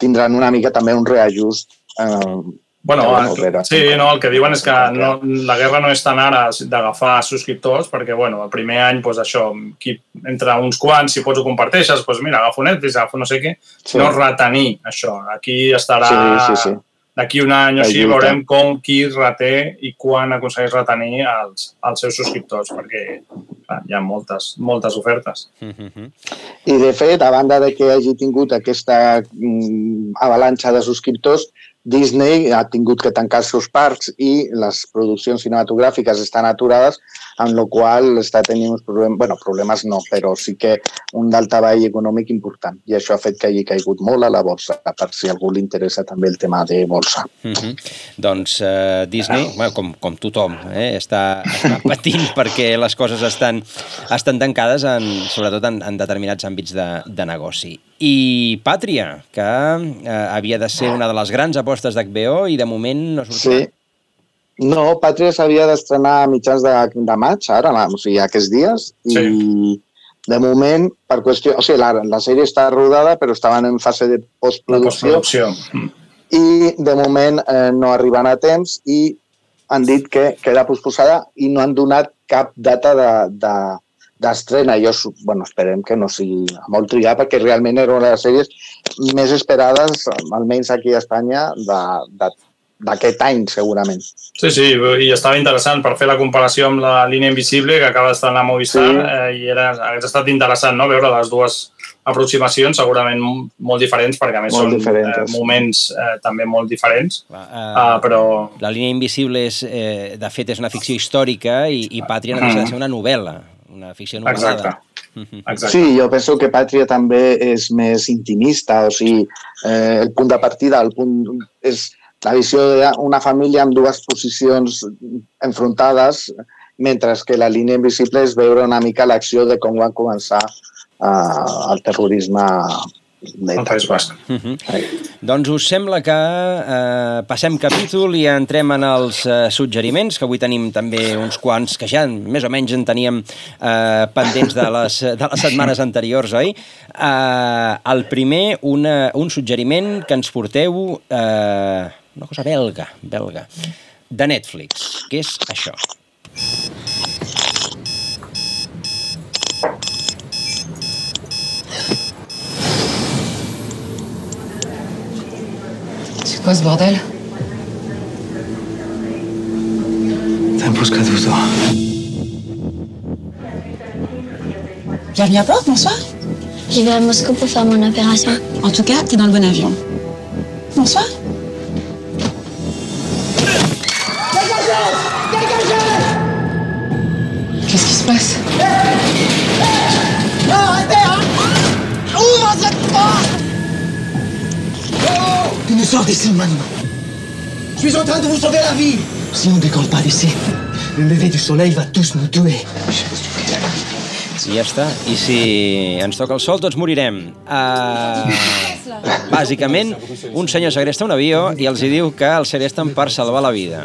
S3: tindran una mica també un reajust eh,
S2: Bueno, el, sí, no, el que diuen és que no, la guerra no és tan ara d'agafar subscriptors, perquè, bueno, el primer any, doncs això, qui, entre uns quants, si pots ho comparteixes, doncs mira, agafo Netflix, agafo no sé què, sí. no retenir això. Aquí estarà... Sí, sí, sí. D'aquí un any o així veurem com qui reté i quan aconsegueix retenir els, els seus subscriptors, perquè clar, hi ha moltes, moltes ofertes. Mm
S3: -hmm. I, de fet, a banda de que hagi tingut aquesta mm, avalanxa de subscriptors, Disney ha tingut que tancar els seus parcs i les produccions cinematogràfiques estan aturades, amb la qual està tenint uns problemes, bueno, problemes no, però sí que un daltavall econòmic important. I això ha fet que hagi caigut molt a la borsa, per si algú li interessa també el tema de borsa.
S1: Mm -hmm. Doncs uh, Disney, bueno, com, com tothom, eh, està, està *laughs* patint perquè les coses estan, estan tancades, en, sobretot en, en determinats àmbits de, de negoci. I Pàtria, que eh, havia de ser una de les grans apostes d'HBO i de moment no sortirà. Sí.
S3: No, Pàtria s'havia d'estrenar a mitjans de, de maig, ara, o sigui, aquests dies, sí. i de moment, per qüestió... O sigui, la, la sèrie està rodada, però estaven en fase de postproducció. postproducció. I, de moment, eh, no arriben a temps i han dit que queda posposada i no han donat cap data de, de, d'estrena. Jo, bueno, esperem que no sigui molt triat, perquè realment era una de les sèries més esperades, almenys aquí a Espanya, d'aquest any, segurament.
S2: Sí, sí, i estava interessant per fer la comparació amb la línia invisible que acaba d'estar a Movistar sí. eh, i era, hagués estat interessant no? veure les dues aproximacions segurament molt diferents perquè a més molt són diferents. eh, moments eh, també molt diferents uh, uh, però...
S1: La línia invisible és, eh, de fet és una ficció històrica i, i Pàtria no deixa de ser una novel·la una ficció novel·lada.
S2: Exacte. Exacte.
S3: Sí, jo penso que Pàtria també és més intimista, o sigui, eh, el punt de partida, el punt és la visió d'una família amb dues posicions enfrontades, mentre que la línia invisible és veure una mica l'acció de com van començar eh, el terrorisme
S2: al País Basc.
S1: Uh -huh. Doncs us sembla que eh, passem capítol i entrem en els eh, suggeriments, que avui tenim també uns quants que ja més o menys en teníem eh, pendents de les, de les setmanes anteriors, oi? Eh, el primer, una, un suggeriment que ens porteu, eh, una cosa belga, belga, de Netflix. Què és això?
S17: Quoi ce bordel?
S5: T'imposes qu'à 12 ans.
S17: Bienvenue à Port, bonsoir.
S9: Je vais à Moscou pour faire mon opération.
S17: En tout cas, t'es dans le bon avion. Bonsoir.
S5: Sors d'ici maintenant.
S7: Je suis en train de vous sauver la vie.
S5: Si on décolle pas d'ici, le lever du soleil va tous nous tuer.
S1: I ja està. I si ens toca el sol, tots morirem. Uh, Bàsicament, un senyor segresta un avió i els hi diu que el segresten per salvar la vida.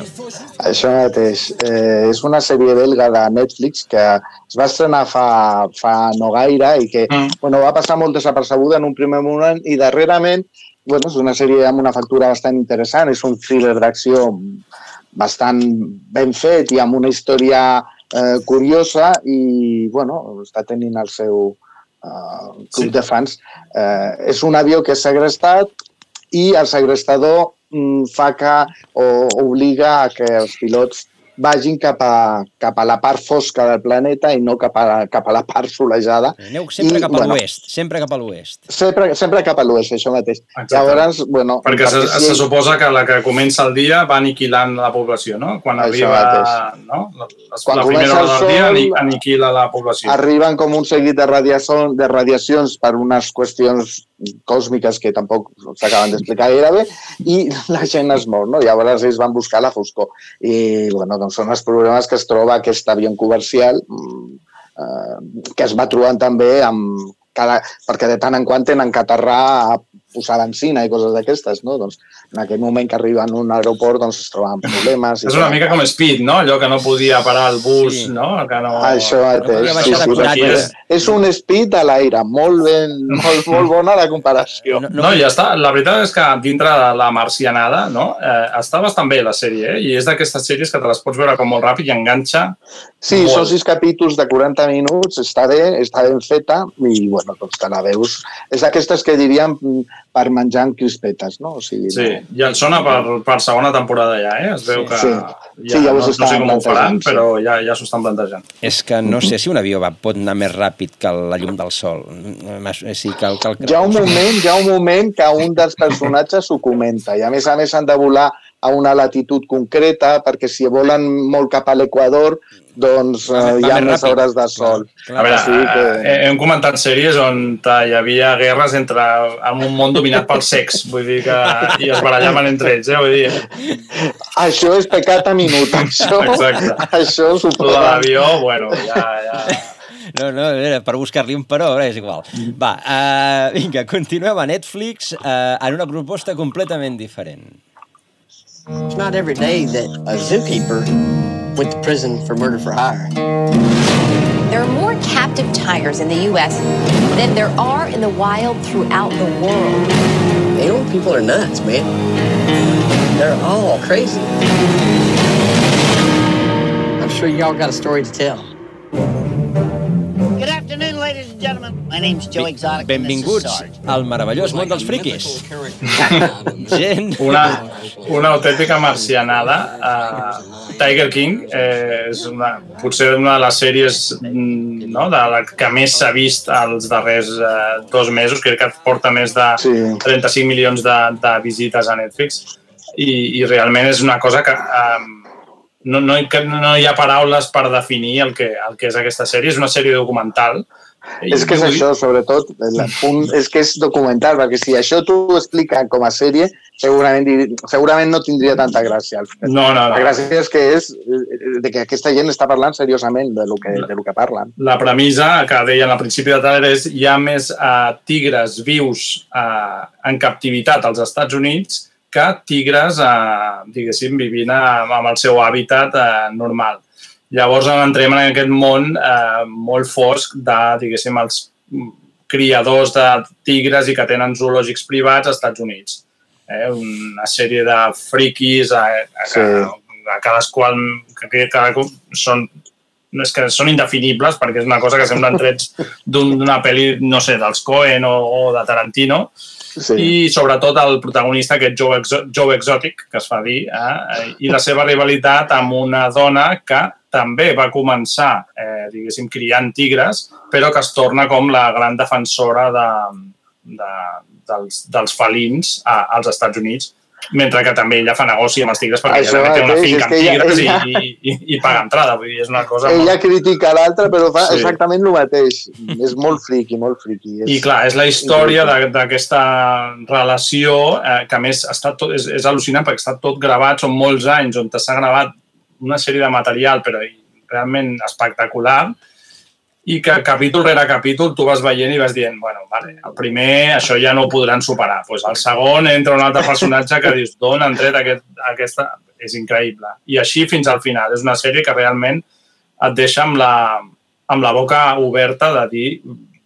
S3: Això mateix. Eh, és una sèrie belga de Netflix que es va estrenar fa, fa no gaire i que mm. bueno, va passar molt desapercebuda en un primer moment i darrerament bueno, és una sèrie amb una factura bastant interessant, és un thriller d'acció bastant ben fet i amb una història eh, curiosa i bueno, està tenint el seu eh, club sí. de fans. Eh, és un avió que és segrestat i el segrestador mm, fa que o obliga a que els pilots vagin cap a, cap a la part fosca del planeta i no cap a, cap a la part solejada.
S1: Aneu sempre I, cap a bueno, l'oest, sempre cap a l'oest.
S3: Sempre, sempre cap a l'oest, això mateix.
S2: Exacte. Llavors, bueno... Perquè se, si... se suposa que la que comença el dia va aniquilant la població, no? Quan això arriba... Mateix. No? La, Quan la primera hora del dia aniquila la població.
S3: Arriben com un seguit de, radiació, de radiacions per unes qüestions còsmiques que tampoc s'acaben d'explicar gaire bé, i la gent es mor, no? Llavors ells van buscar la foscor. I, bueno, doncs són els problemes que es troba aquest avió comercial mm, eh, que es va trobant també amb cada, perquè de tant en quant tenen que aterrar a posar benzina i coses d'aquestes, no? Doncs en aquell moment que arriben a un aeroport doncs es troben problemes.
S2: És una mica com Speed, no? Allò que no podia parar el bus, sí. no? Que no...
S3: Això mateix. No sí, sí, és, és un Speed a l'aire, molt ben, molt, molt bona la comparació.
S2: No, no, no, ja està. La veritat és que dintre de la marcianada, no? Eh, està bastant bé la sèrie, eh? I és d'aquestes sèries que te les pots veure com molt ràpid i enganxa
S3: Sí, molt. són sis capítols de 40 minuts, està bé, està ben feta i, bueno, doncs te la veus. És d'aquestes que diríem per menjar en crispetes, no? O sigui,
S2: sí, no... ja et sona per, per segona temporada ja, eh? Es veu que
S3: sí.
S2: ja,
S3: sí, ja
S2: no, no sé com ho faran, sí. però ja, ja s'ho estan plantejant.
S1: És que no sé si un avió va, pot anar més ràpid que la llum del sol. Sí, que, que,
S3: que... Hi ha un moment, hi ha un moment que un dels personatges ho comenta i a més a més han de volar a una latitud concreta perquè si volen molt cap a l'Equador doncs uh, hi ha més hores de sol.
S2: Clar, a veure, sí que... Eh, hem comentat sèries on hi havia guerres entre en un món dominat pel sex, vull dir que i es barallaven entre ells, eh? Vull dir...
S3: Això és pecat a minut, això.
S2: Exacte.
S3: Això suposa...
S2: L'avió, bueno, ja, ja...
S1: No, no, era per buscar-li un però, és igual. Va, uh, vinga, continuem a Netflix uh, en una proposta completament diferent.
S19: It's not every day that a zookeeper went to prison for murder for hire.
S20: There are more captive tigers in the U.S. than there are in the wild throughout the world.
S19: Animal people are nuts, man. They're all crazy. I'm sure y'all got a story to tell.
S21: My name's Joe Exotic.
S1: Benvinguts al meravellós món dels friquis. *laughs*
S2: Gent... Una, una autèntica marcianada. Uh, Tiger King eh, és una, potser una de les sèries mm, no, de la que més s'ha vist els darrers uh, dos mesos. Crec que porta més de sí. 35 milions de, de visites a Netflix. I, i realment és una cosa que... Um, no, no, no hi ha paraules per definir el que, el que és aquesta sèrie. És una sèrie documental
S3: és que és això, sobretot, el punt és que és documental, perquè si això t'ho explica com a sèrie, segurament, segurament no tindria tanta gràcia.
S2: No, no, no.
S3: La gràcia és que és de que aquesta gent està parlant seriosament de lo que, de lo que parlen.
S2: La premissa que deien al principi de trailer és hi ha més uh, tigres vius uh, en captivitat als Estats Units que tigres, uh, diguéssim, vivint amb el seu hàbitat uh, normal Llavors entrem en aquest món eh, molt fosc de, diguéssim, els criadors de tigres i que tenen zoològics privats als Estats Units. Eh, una sèrie de friquis a, a, sí. a, a cadascun que, que cada, són és que són indefinibles perquè és una cosa que semblen trets d'una un, pel·li, no sé, dels Coen o, o de Tarantino, sí. i sobretot el protagonista, aquest Joe, Exo Joe Exotic, que es fa dir, eh? i la seva rivalitat amb una dona que també va començar, eh, diguéssim, criant tigres, però que es torna com la gran defensora de, de, dels, dels felins a, als Estats Units, mentre que també ella fa negoci amb els tigres perquè Això ella té una finca amb tigres ella, i, i, i, i paga entrada. Vull dir, és una cosa
S3: ella molt... critica l'altre, però fa sí. exactament el mateix. És molt friqui, molt friqui. És...
S2: I clar, és la història d'aquesta relació eh, que a més està tot, és, és al·lucinant perquè està tot gravat, són molts anys on s'ha gravat una sèrie de material, però realment espectacular. I que capítol rere capítol tu vas veient i vas dient, bueno, vale, el primer això ja no ho podran superar. Pues el segon entra un altre personatge que dius, d'on han tret aquest, aquesta... És increïble. I així fins al final. És una sèrie que realment et deixa amb la, amb la boca oberta de dir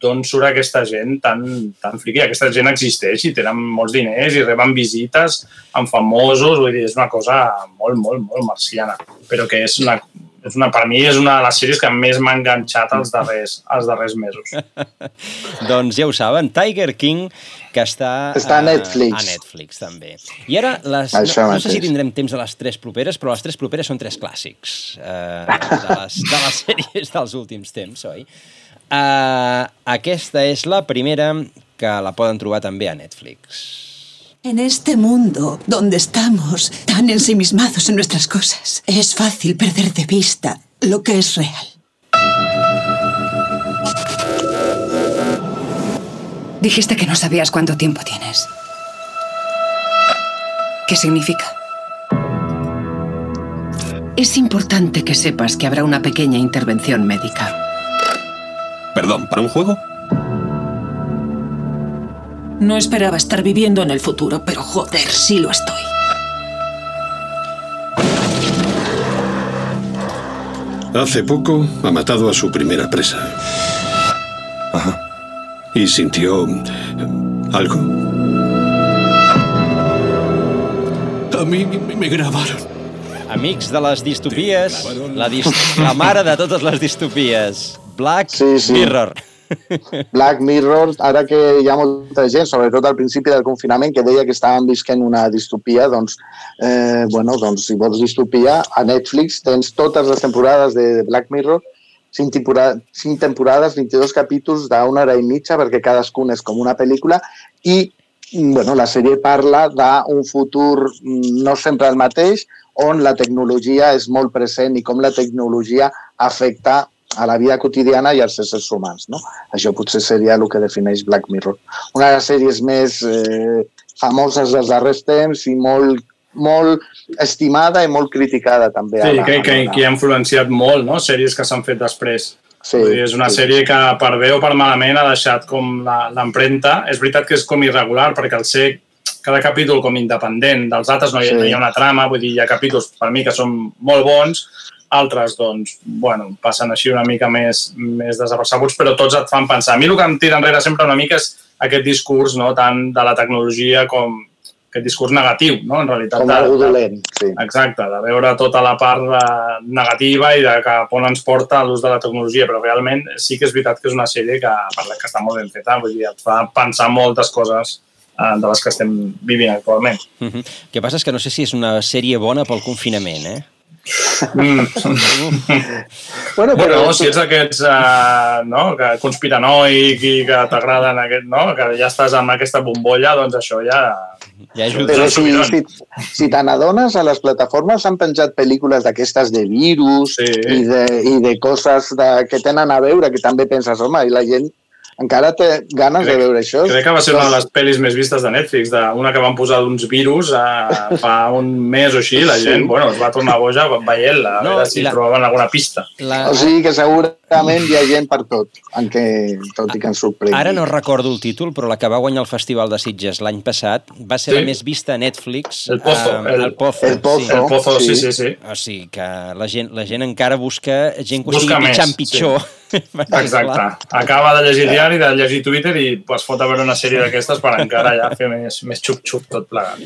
S2: d'on surt aquesta gent tan, tan friqui. Aquesta gent existeix i tenen molts diners i reben visites amb famosos. Vull dir, és una cosa molt, molt, molt marciana, però que és una, és una, per mi és una de les sèries que més m'ha enganxat els darrers, els darrers mesos. *laughs*
S1: doncs ja ho saben, Tiger King, que està,
S3: Està a Netflix.
S1: a Netflix també. I ara, les,
S3: Això
S1: no, no sé si tindrem temps a les tres properes, però les tres properes són tres clàssics eh, de, les, de les *laughs* sèries dels últims temps, oi? Uh, aquesta és la primera que la poden trobar també a Netflix.
S22: En este mundo donde estamos tan ensimismados en nuestras cosas, es fácil perder de vista lo que es real.
S23: Dijiste que no sabías cuánto tiempo tienes. ¿Qué significa? Es importante que sepas que habrá una pequeña intervención médica.
S24: Perdón, ¿para un juego?
S22: No esperaba estar viviendo en el futuro, pero joder, sí lo estoy.
S25: Hace poco ha matado a su primera presa. Ajá. Y sintió eh, algo.
S1: A mi me grabaron. Amics de les distopies, la, dis la mare de totes les distopies, Black
S3: Sí, sí.
S1: Mirror.
S3: Black Mirror, ara que hi ha molta gent, sobretot al principi del confinament, que deia que estàvem visquent una distopia, doncs, eh, bueno, doncs si vols distopia, a Netflix tens totes les temporades de Black Mirror, cinc, tempora cinc temporades, 22 capítols d'una hora i mitja, perquè cadascun és com una pel·lícula, i bueno, la sèrie parla d'un futur mm, no sempre el mateix, on la tecnologia és molt present i com la tecnologia afecta a la vida quotidiana i als éssers humans. No? Això potser seria el que defineix Black Mirror. Una de les sèries més eh, famoses dels darrers temps i molt, molt estimada i molt criticada també.
S2: Sí,
S3: la-
S2: que, que,
S3: la-
S2: que ha influenciat molt, no?, sèries que s'han fet després.
S3: Sí,
S2: dir, és una
S3: sí,
S2: sèrie que per bé o per malament ha deixat com la- l'empremta. És veritat que és com irregular, perquè al ser cada capítol com independent dels altres no hi,
S3: Sí.
S2: no hi ha una trama, vull dir, hi ha capítols per mi que són molt bons, altres, doncs, bueno, passen així una mica més, més desapercebuts, però tots et fan pensar. A mi el que em tira enrere sempre una mica és aquest discurs no, tant de la tecnologia com aquest discurs negatiu, no? en realitat.
S3: Com algú dolent, sí.
S2: Exacte, de veure tota la part de negativa i de cap on ens porta l'ús de la tecnologia, però realment sí que és veritat que és una sèrie que, per la que està molt ben feta, vull dir, et fa pensar moltes coses eh, de les que estem vivint actualment.
S1: Uh -huh. El que passa és que no sé si és una sèrie bona pel confinament, eh?
S2: Mm.
S3: Bueno,
S2: però...
S3: però-
S2: no, si ets d'aquests uh, no, que conspiranoic i que t'agraden aquest, no, que ja estàs amb aquesta bombolla, doncs això ja...
S1: Ja
S3: Però si, si, si te n'adones, a les plataformes han penjat pel·lícules d'aquestes de virus sí. i, de, i de coses de, que tenen a veure, que també penses, home, i la gent encara té ganes de veure això.
S2: Crec que va ser una de les pel·lis més vistes de Netflix, de una que van posar d'uns virus a, *laughs* fa un mes o així, la
S3: Sí.
S2: gent bueno, es va tornar boja veient-la, a
S1: No,
S2: veure si
S1: la-
S2: trobaven alguna pista.
S1: La...
S3: O sigui que segurament hi ha gent per tot, en què, tot i que ens sorprengui.
S1: Ara no recordo el títol, però la que va guanyar el Festival de Sitges l'any passat va ser
S2: Sí.
S1: la més vista a Netflix.
S2: El Pozo,
S1: eh,
S2: el-
S1: el Pozo.
S2: El Pozo, El Pozo, sí, sí, sí.
S1: O sigui que la gent, la gent encara busca gent que ho
S2: Busca
S1: sigui
S2: més,
S1: pitjant pitjor. *laughs* Perquè,
S2: Exacte. Acaba de llegir diari, de llegir Twitter i es fot a veure una sèrie d'aquestes per encara ja fer més, més xup-xup tot plegat.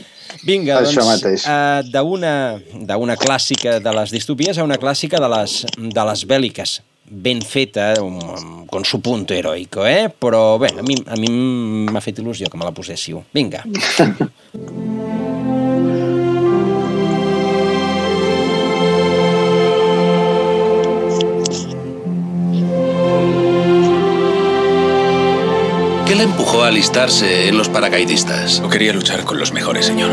S1: Vinga,
S3: Això
S1: doncs,
S3: mateix.
S1: uh, d'una d'una clàssica de les distopies a una clàssica de les, de les bèl·liques ben feta, um, con su punto heroico, eh? Però bé, a mi, a mi m'ha fet il·lusió que me la poséssiu. Vinga.
S26: ¿Qué le empujó a alistarse en los paracaidistas?
S27: No quería luchar con los mejores, señor.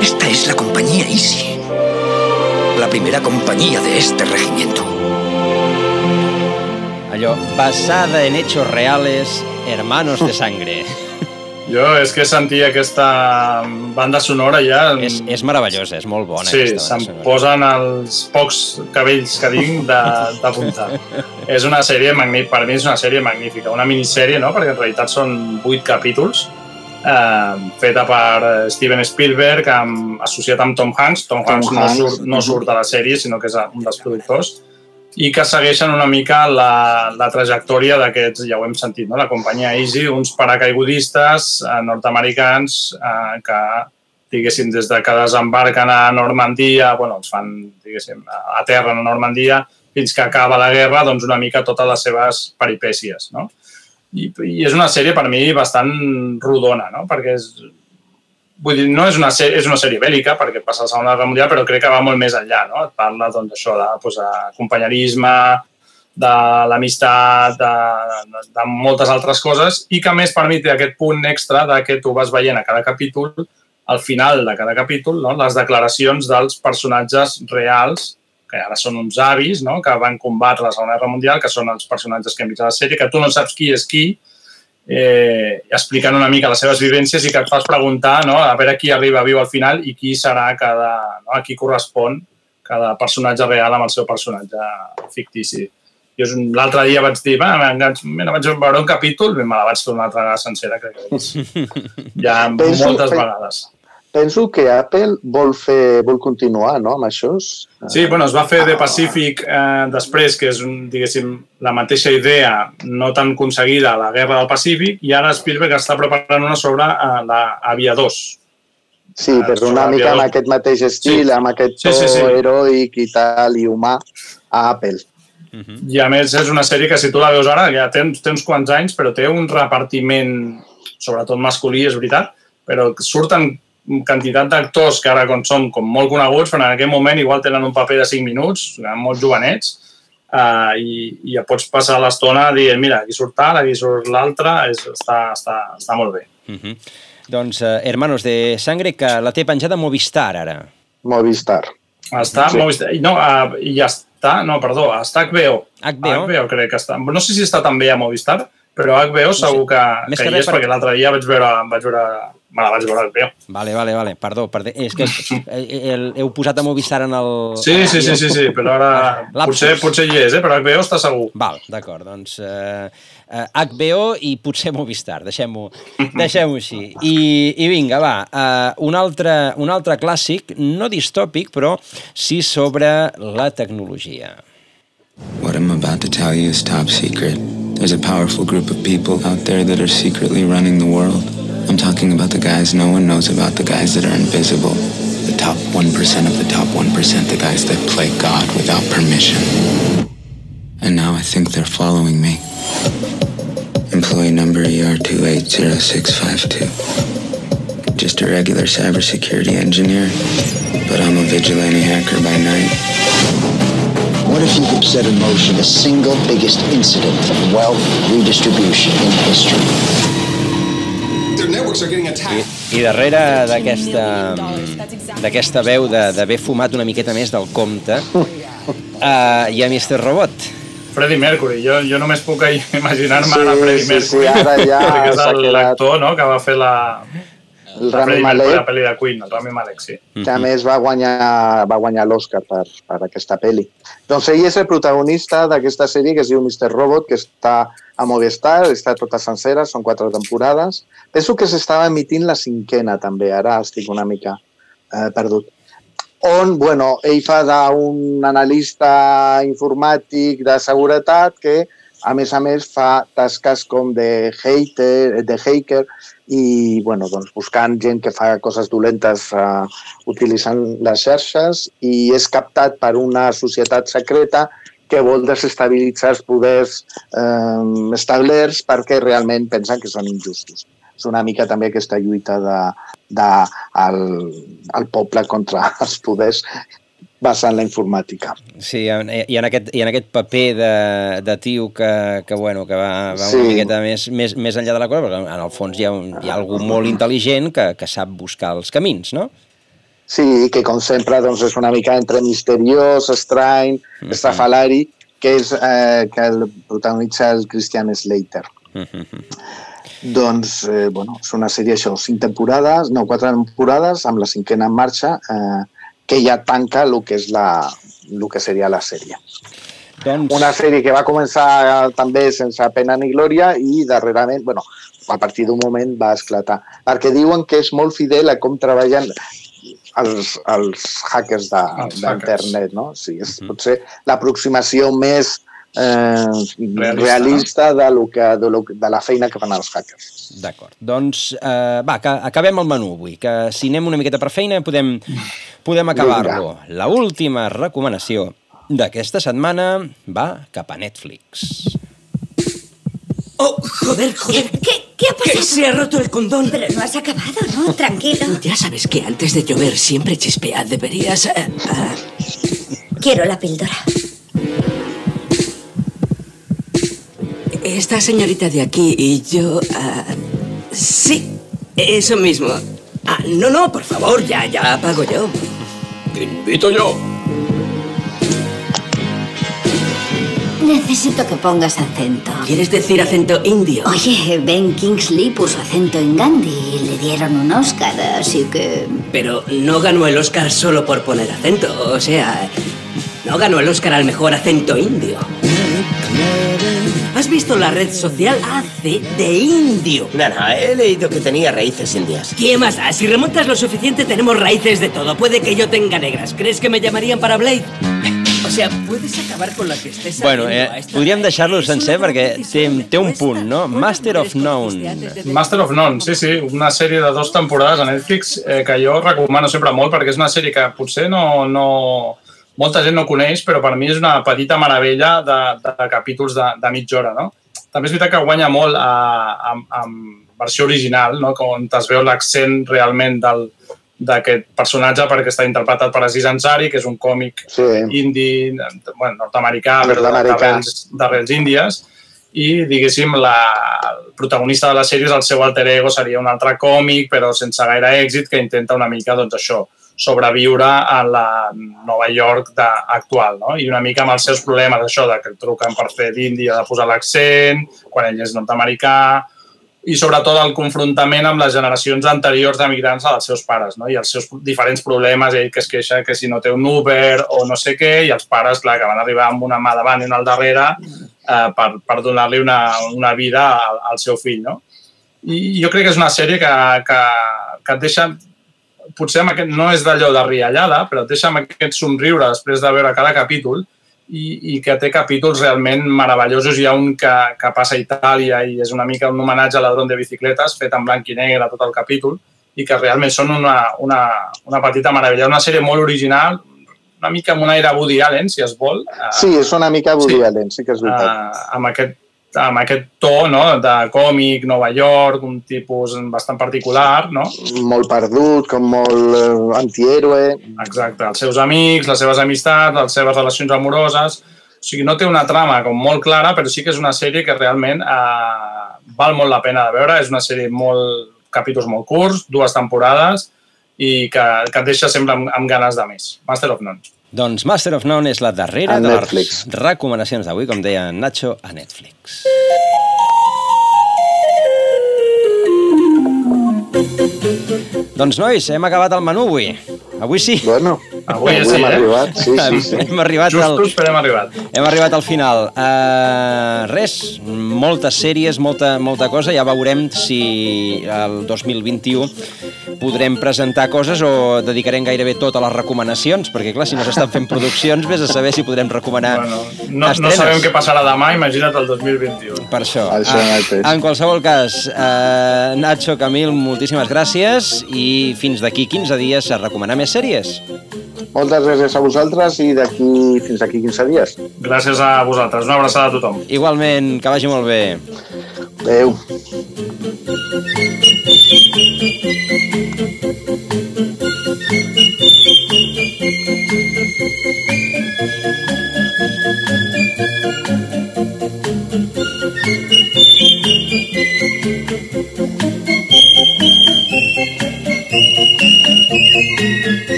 S7: Esta es la compañía Easy. La primera compañía de este regimiento.
S1: Allò, basada en hechos reales, hermanos de sangre. *laughs*
S2: Jo és que sentia aquesta banda sonora ja...
S1: És, és meravellosa, és molt bona.
S2: Sí,
S1: aquesta
S2: se'm posen els pocs cabells que tinc de- d'apuntar. *laughs* és una sèrie magnífica, per mi és una sèrie magnífica, una minissèrie, no? perquè en realitat són vuit capítols, eh, feta per Steven Spielberg, amb, associat amb Tom Hanks. Tom,
S3: Tom
S2: Hanks, no,
S3: Hanks,
S2: surt, no surt a la sèrie, sinó que és un dels productors i que segueixen una mica la, la trajectòria d'aquests, ja ho hem sentit, no? la companyia Easy, uns paracaigudistes eh, nord-americans eh, que, diguéssim, des de que desembarquen a Normandia, bueno, els fan, diguéssim, a terra a Normandia, fins que acaba la guerra, doncs una mica totes les seves peripècies, no? I, i és una sèrie per mi bastant rodona, no? Perquè és, vull dir, no és una, sèrie, és una sèrie bèl·lica perquè passa la Segona Guerra Mundial, però crec que va molt més enllà, no? Et parla doncs, això de doncs, companyerisme, de l'amistat, de, de moltes altres coses i que a més per mi té aquest punt extra de que tu vas veient a cada capítol, al final de cada capítol, no? les declaracions dels personatges reals que ara són uns avis, no? que van combatre la Segona Guerra Mundial, que són els personatges que hem vist a la sèrie, que tu no saps qui és qui, eh, explicant una mica les seves vivències i que et fas preguntar no? a veure qui arriba viu al final i qui serà cada, no? a qui correspon cada personatge real amb el seu personatge fictici. Jo l'altre dia vaig dir, va, mira, vaig veure un capítol i me la vaig tornar una altra vegada sencera, crec que és. *laughs* ja
S3: Penso-
S2: moltes
S3: pe-
S2: vegades.
S3: Penso que Apple vol, fer, vol continuar no, amb això.
S2: Sí, bueno, es va fer The Pacific eh, després, que és, un, diguéssim, la mateixa idea no tan aconseguida a la Guerra del Pacífic, i ara Spielberg està preparant una sobre eh, la Aviadors.
S3: Sí, però una mica amb aquest mateix estil,
S2: Sí.
S3: amb aquest
S2: Sí,
S3: to
S2: sí, sí.
S3: heroic i tal, i humà, a Apple.
S2: I a més és una sèrie que si tu la veus ara, ja té uns quants anys, però té un repartiment, sobretot masculí, és veritat, però surten quantitat d'actors que ara com són com molt coneguts, però en aquell moment igual tenen un paper de 5 minuts, molt jovenets, uh, i, i ja pots passar l'estona dient, mira, aquí surt tal, aquí surt l'altre, està, està, està molt bé.
S1: Uh -huh. Doncs, eh, Hermanos de Sangre, que la té penjada Movistar, ara.
S3: Movistar.
S2: Està
S3: Sí.
S2: Movistar. No, uh, i ja està, no, perdó, està HBO.
S1: HBO?
S2: HBO crec que està. No sé si està també a Movistar, però HBO segur que,
S1: Més
S2: que
S1: que
S2: hi
S1: res
S2: és,
S1: per-
S2: perquè l'altre dia vaig veure, vaig veure, me la vaig veure a HBO.
S1: Vale, vale, vale. Perdó, perdó. És que *laughs* eh, el, heu posat a Movistar en el...
S2: Sí, sí, sí, sí, sí però ara potser, potser hi és, eh? però HBO està segur.
S1: Val, d'acord, doncs eh, eh, HBO i potser Movistar, deixem-ho deixem així. I, I vinga, va, eh, un, altre, un altre clàssic, no distòpic, però sí sobre la tecnologia.
S5: What I'm about to tell you is top secret. There's a powerful group of people out there that are secretly running the world. I'm talking about the guys no one knows about, the guys that are invisible. The top 1% of the top 1%, the guys that play God without permission. And now I think they're following me. Employee number E ER280652. Just a regular cybersecurity engineer, but I'm a vigilante hacker by night.
S28: What if you could set in motion the single biggest incident of wealth redistribution in history?
S29: Attacked.
S1: I darrere d'aquesta d'aquesta veu de- d'haver fumat una miqueta més del compte, uh, *laughs* hi ha Mr. Robot.
S2: Freddie Mercury, jo, jo només puc *laughs* imaginar-me
S3: Sí,
S2: ara Freddie
S3: sí,
S2: Mercury,
S3: sí, ara ja *laughs*
S2: perquè és l'actor no, que va fer la,
S3: El
S2: la
S3: Rami
S2: Mercury,
S3: Malek.
S2: la pel·li de Queen, el Rami Malek, sí.
S3: que a més va guanyar, va guanyar l'Oscar per, per aquesta pel·li. Doncs ell és el protagonista d'aquesta sèrie que es diu Mr. Robot, que està a Movistar, està tota sencera, són quatre temporades. Penso que s'estava emitint la cinquena també, ara estic una mica eh, perdut. On, bueno, ell fa d'un analista informàtic de seguretat que, a més a més, fa tasques com de hater, de hacker i, bueno, doncs, buscant gent que fa coses dolentes uh, utilitzant les xarxes i és captat per una societat secreta que vol desestabilitzar els poders eh, establerts perquè realment pensen que són injustos. És una mica també aquesta lluita de, de el, el poble contra *laughs* els poders basant la informàtica.
S1: Sí, i en aquest, i en aquest paper de, de tio que, que, bueno, que va, va
S3: Sí.
S1: una miqueta més, més, més enllà de la cosa, perquè en el fons hi ha, un, hi ha algú molt intel·ligent que, que sap buscar els camins, no?
S3: Sí, que com sempre doncs, és una mica entre misteriós, estrany, mm -hmm. estrafalari, que és eh, que el protagonitza el Christian Slater. Doncs, eh, bueno, és una sèrie, això, cinc temporades, no, quatre temporades, amb la cinquena en marxa, eh, que ja tanca el que és la, el que seria la sèrie.
S1: Doncs...
S3: Una sèrie que va començar també sense pena ni glòria i darrerament, bueno, a partir d'un moment va esclatar. Perquè diuen que és molt fidel a com treballen els, els hackers de- d'internet, no? Sí, és potser l'aproximació més eh, realista, realista de, lo que, de, lo, que- de la feina que fan els hackers.
S1: D'acord. Doncs, eh, va, que acabem el menú avui, que si anem una miqueta per feina podem, podem acabar-lo. La última recomanació d'aquesta setmana va cap a Netflix.
S30: Oh, joder, joder.
S21: ¿Qué, qué ha pasado?
S30: Que se ha roto el condón.
S21: Pero no has acabado, ¿no? Tranquilo.
S30: Ya sabes que antes de llover siempre chispea. Deberías... eh, ah.
S21: Quiero la píldora.
S30: Esta señorita de aquí y yo... ah, sí, eso mismo. Ah, no, no, por favor, ya, ya pago yo.
S24: Invito yo.
S31: Necesito que pongas acento.
S30: ¿Quieres decir acento indio?
S31: Oye, Ben Kingsley puso acento en Gandhi y le dieron un Oscar, así que...
S30: Pero no ganó el Oscar solo por poner acento. O sea, no ganó el Oscar al mejor acento indio. ¿Has visto la red social? Hace de indio.
S32: Nada, he leído que tenía raíces indias.
S30: ¿Qué más da? Si remontas lo suficiente, tenemos raíces de todo. Puede que yo tenga negras. ¿Crees que me llamarían para Blade? O sea, puedes acabar con la que estés
S1: Bueno,
S30: haciendo a
S1: eh,
S30: esta-
S1: podríem deixar-lo sencer perquè té, té un punt, no? Master of None.
S2: Master of None, sí, sí, una sèrie de dues temporades a Netflix eh, que jo recomano sempre molt perquè és una sèrie que potser no, no, molta gent no coneix, però per mi és una petita meravella de, de capítols de, de mitja hora, no? També és veritat que guanya molt a, a, amb versió original, no? on es veu l'accent realment del d'aquest personatge perquè està interpretat per Aziz Ansari, que és un còmic
S3: sí.
S2: indi, bueno, nord-americà, però de-
S3: Nord-americà.
S2: d'arrels índies, i, diguéssim, la, el protagonista de la sèrie és el seu alter ego, seria un altre còmic, però sense gaire èxit, que intenta una mica, doncs això, sobreviure a la Nova York de, actual, no? I una mica amb els seus problemes, això, de que el truquen per fer d'índia, de posar l'accent, quan ell és nord-americà, i sobretot el confrontament amb les generacions anteriors d'emigrants dels seus pares, no? i els seus diferents problemes, ell que es queixa que si no té un Uber o no sé què, i els pares, clar, que van arribar amb una mà davant i una al darrere eh, per, per donar-li una, una vida al, al seu fill. No? I jo crec que és una sèrie que, que, que et deixa, potser aquest, no és d'allò de riallada, però et deixa amb aquest somriure després de veure cada capítol i, i que té capítols realment meravellosos. Hi ha un que, que passa a Itàlia i és una mica un homenatge a l'Adron de bicicletes, fet en blanc i negre tot el capítol, i que realment són una, una, una petita meravella. Una sèrie molt original, una mica amb un aire Woody Allen, si es vol.
S3: Sí, és una mica Woody
S2: Sí.
S3: Allen, sí que és veritat.
S2: eh, amb, aquest, amb aquest to no? de còmic, Nova York, un tipus bastant particular, no?
S3: Molt perdut, com molt eh, antihéroe.
S2: Exacte, els seus amics, les seves amistats, les seves relacions amoroses... O sigui, no té una trama com molt clara, però sí que és una sèrie que realment eh, val molt la pena de veure. És una sèrie molt capítols molt curts, dues temporades, i que, que et deixa sempre amb, amb ganes de més. Master of None.
S1: Doncs Master of None és la darrera de
S2: Netflix.
S1: les recomanacions d'avui, com deia Nacho, a Netflix. Doncs, nois, hem acabat el menú avui. Avui sí.
S3: Bueno,
S2: Avui ja sí,
S3: hem
S2: eh?
S3: arribat, sí, sí, sí.
S1: Hem arribat al...
S2: Justos, però hem arribat.
S1: Hem arribat al final. Uh, res, moltes sèries, molta, molta cosa. Ja veurem si el 2021 podrem presentar coses o dedicarem gairebé tot a les recomanacions, perquè clar, si no s'estan fent produccions, vés a saber si podrem recomanar
S2: Bueno, no, no
S1: estrenes.
S2: sabem què passarà demà, imagina't el 2021.
S1: Per això.
S3: Això
S1: Ah,
S3: mateix.
S1: en qualsevol cas, eh, Nacho, Camil, moltíssimes gràcies i fins d'aquí 15 dies a recomanar més sèries.
S3: Moltes gràcies a vosaltres i d'aquí fins aquí 15 dies.
S2: Gràcies a vosaltres. Una abraçada a tothom.
S1: Igualment, que vagi molt bé.
S3: Adéu.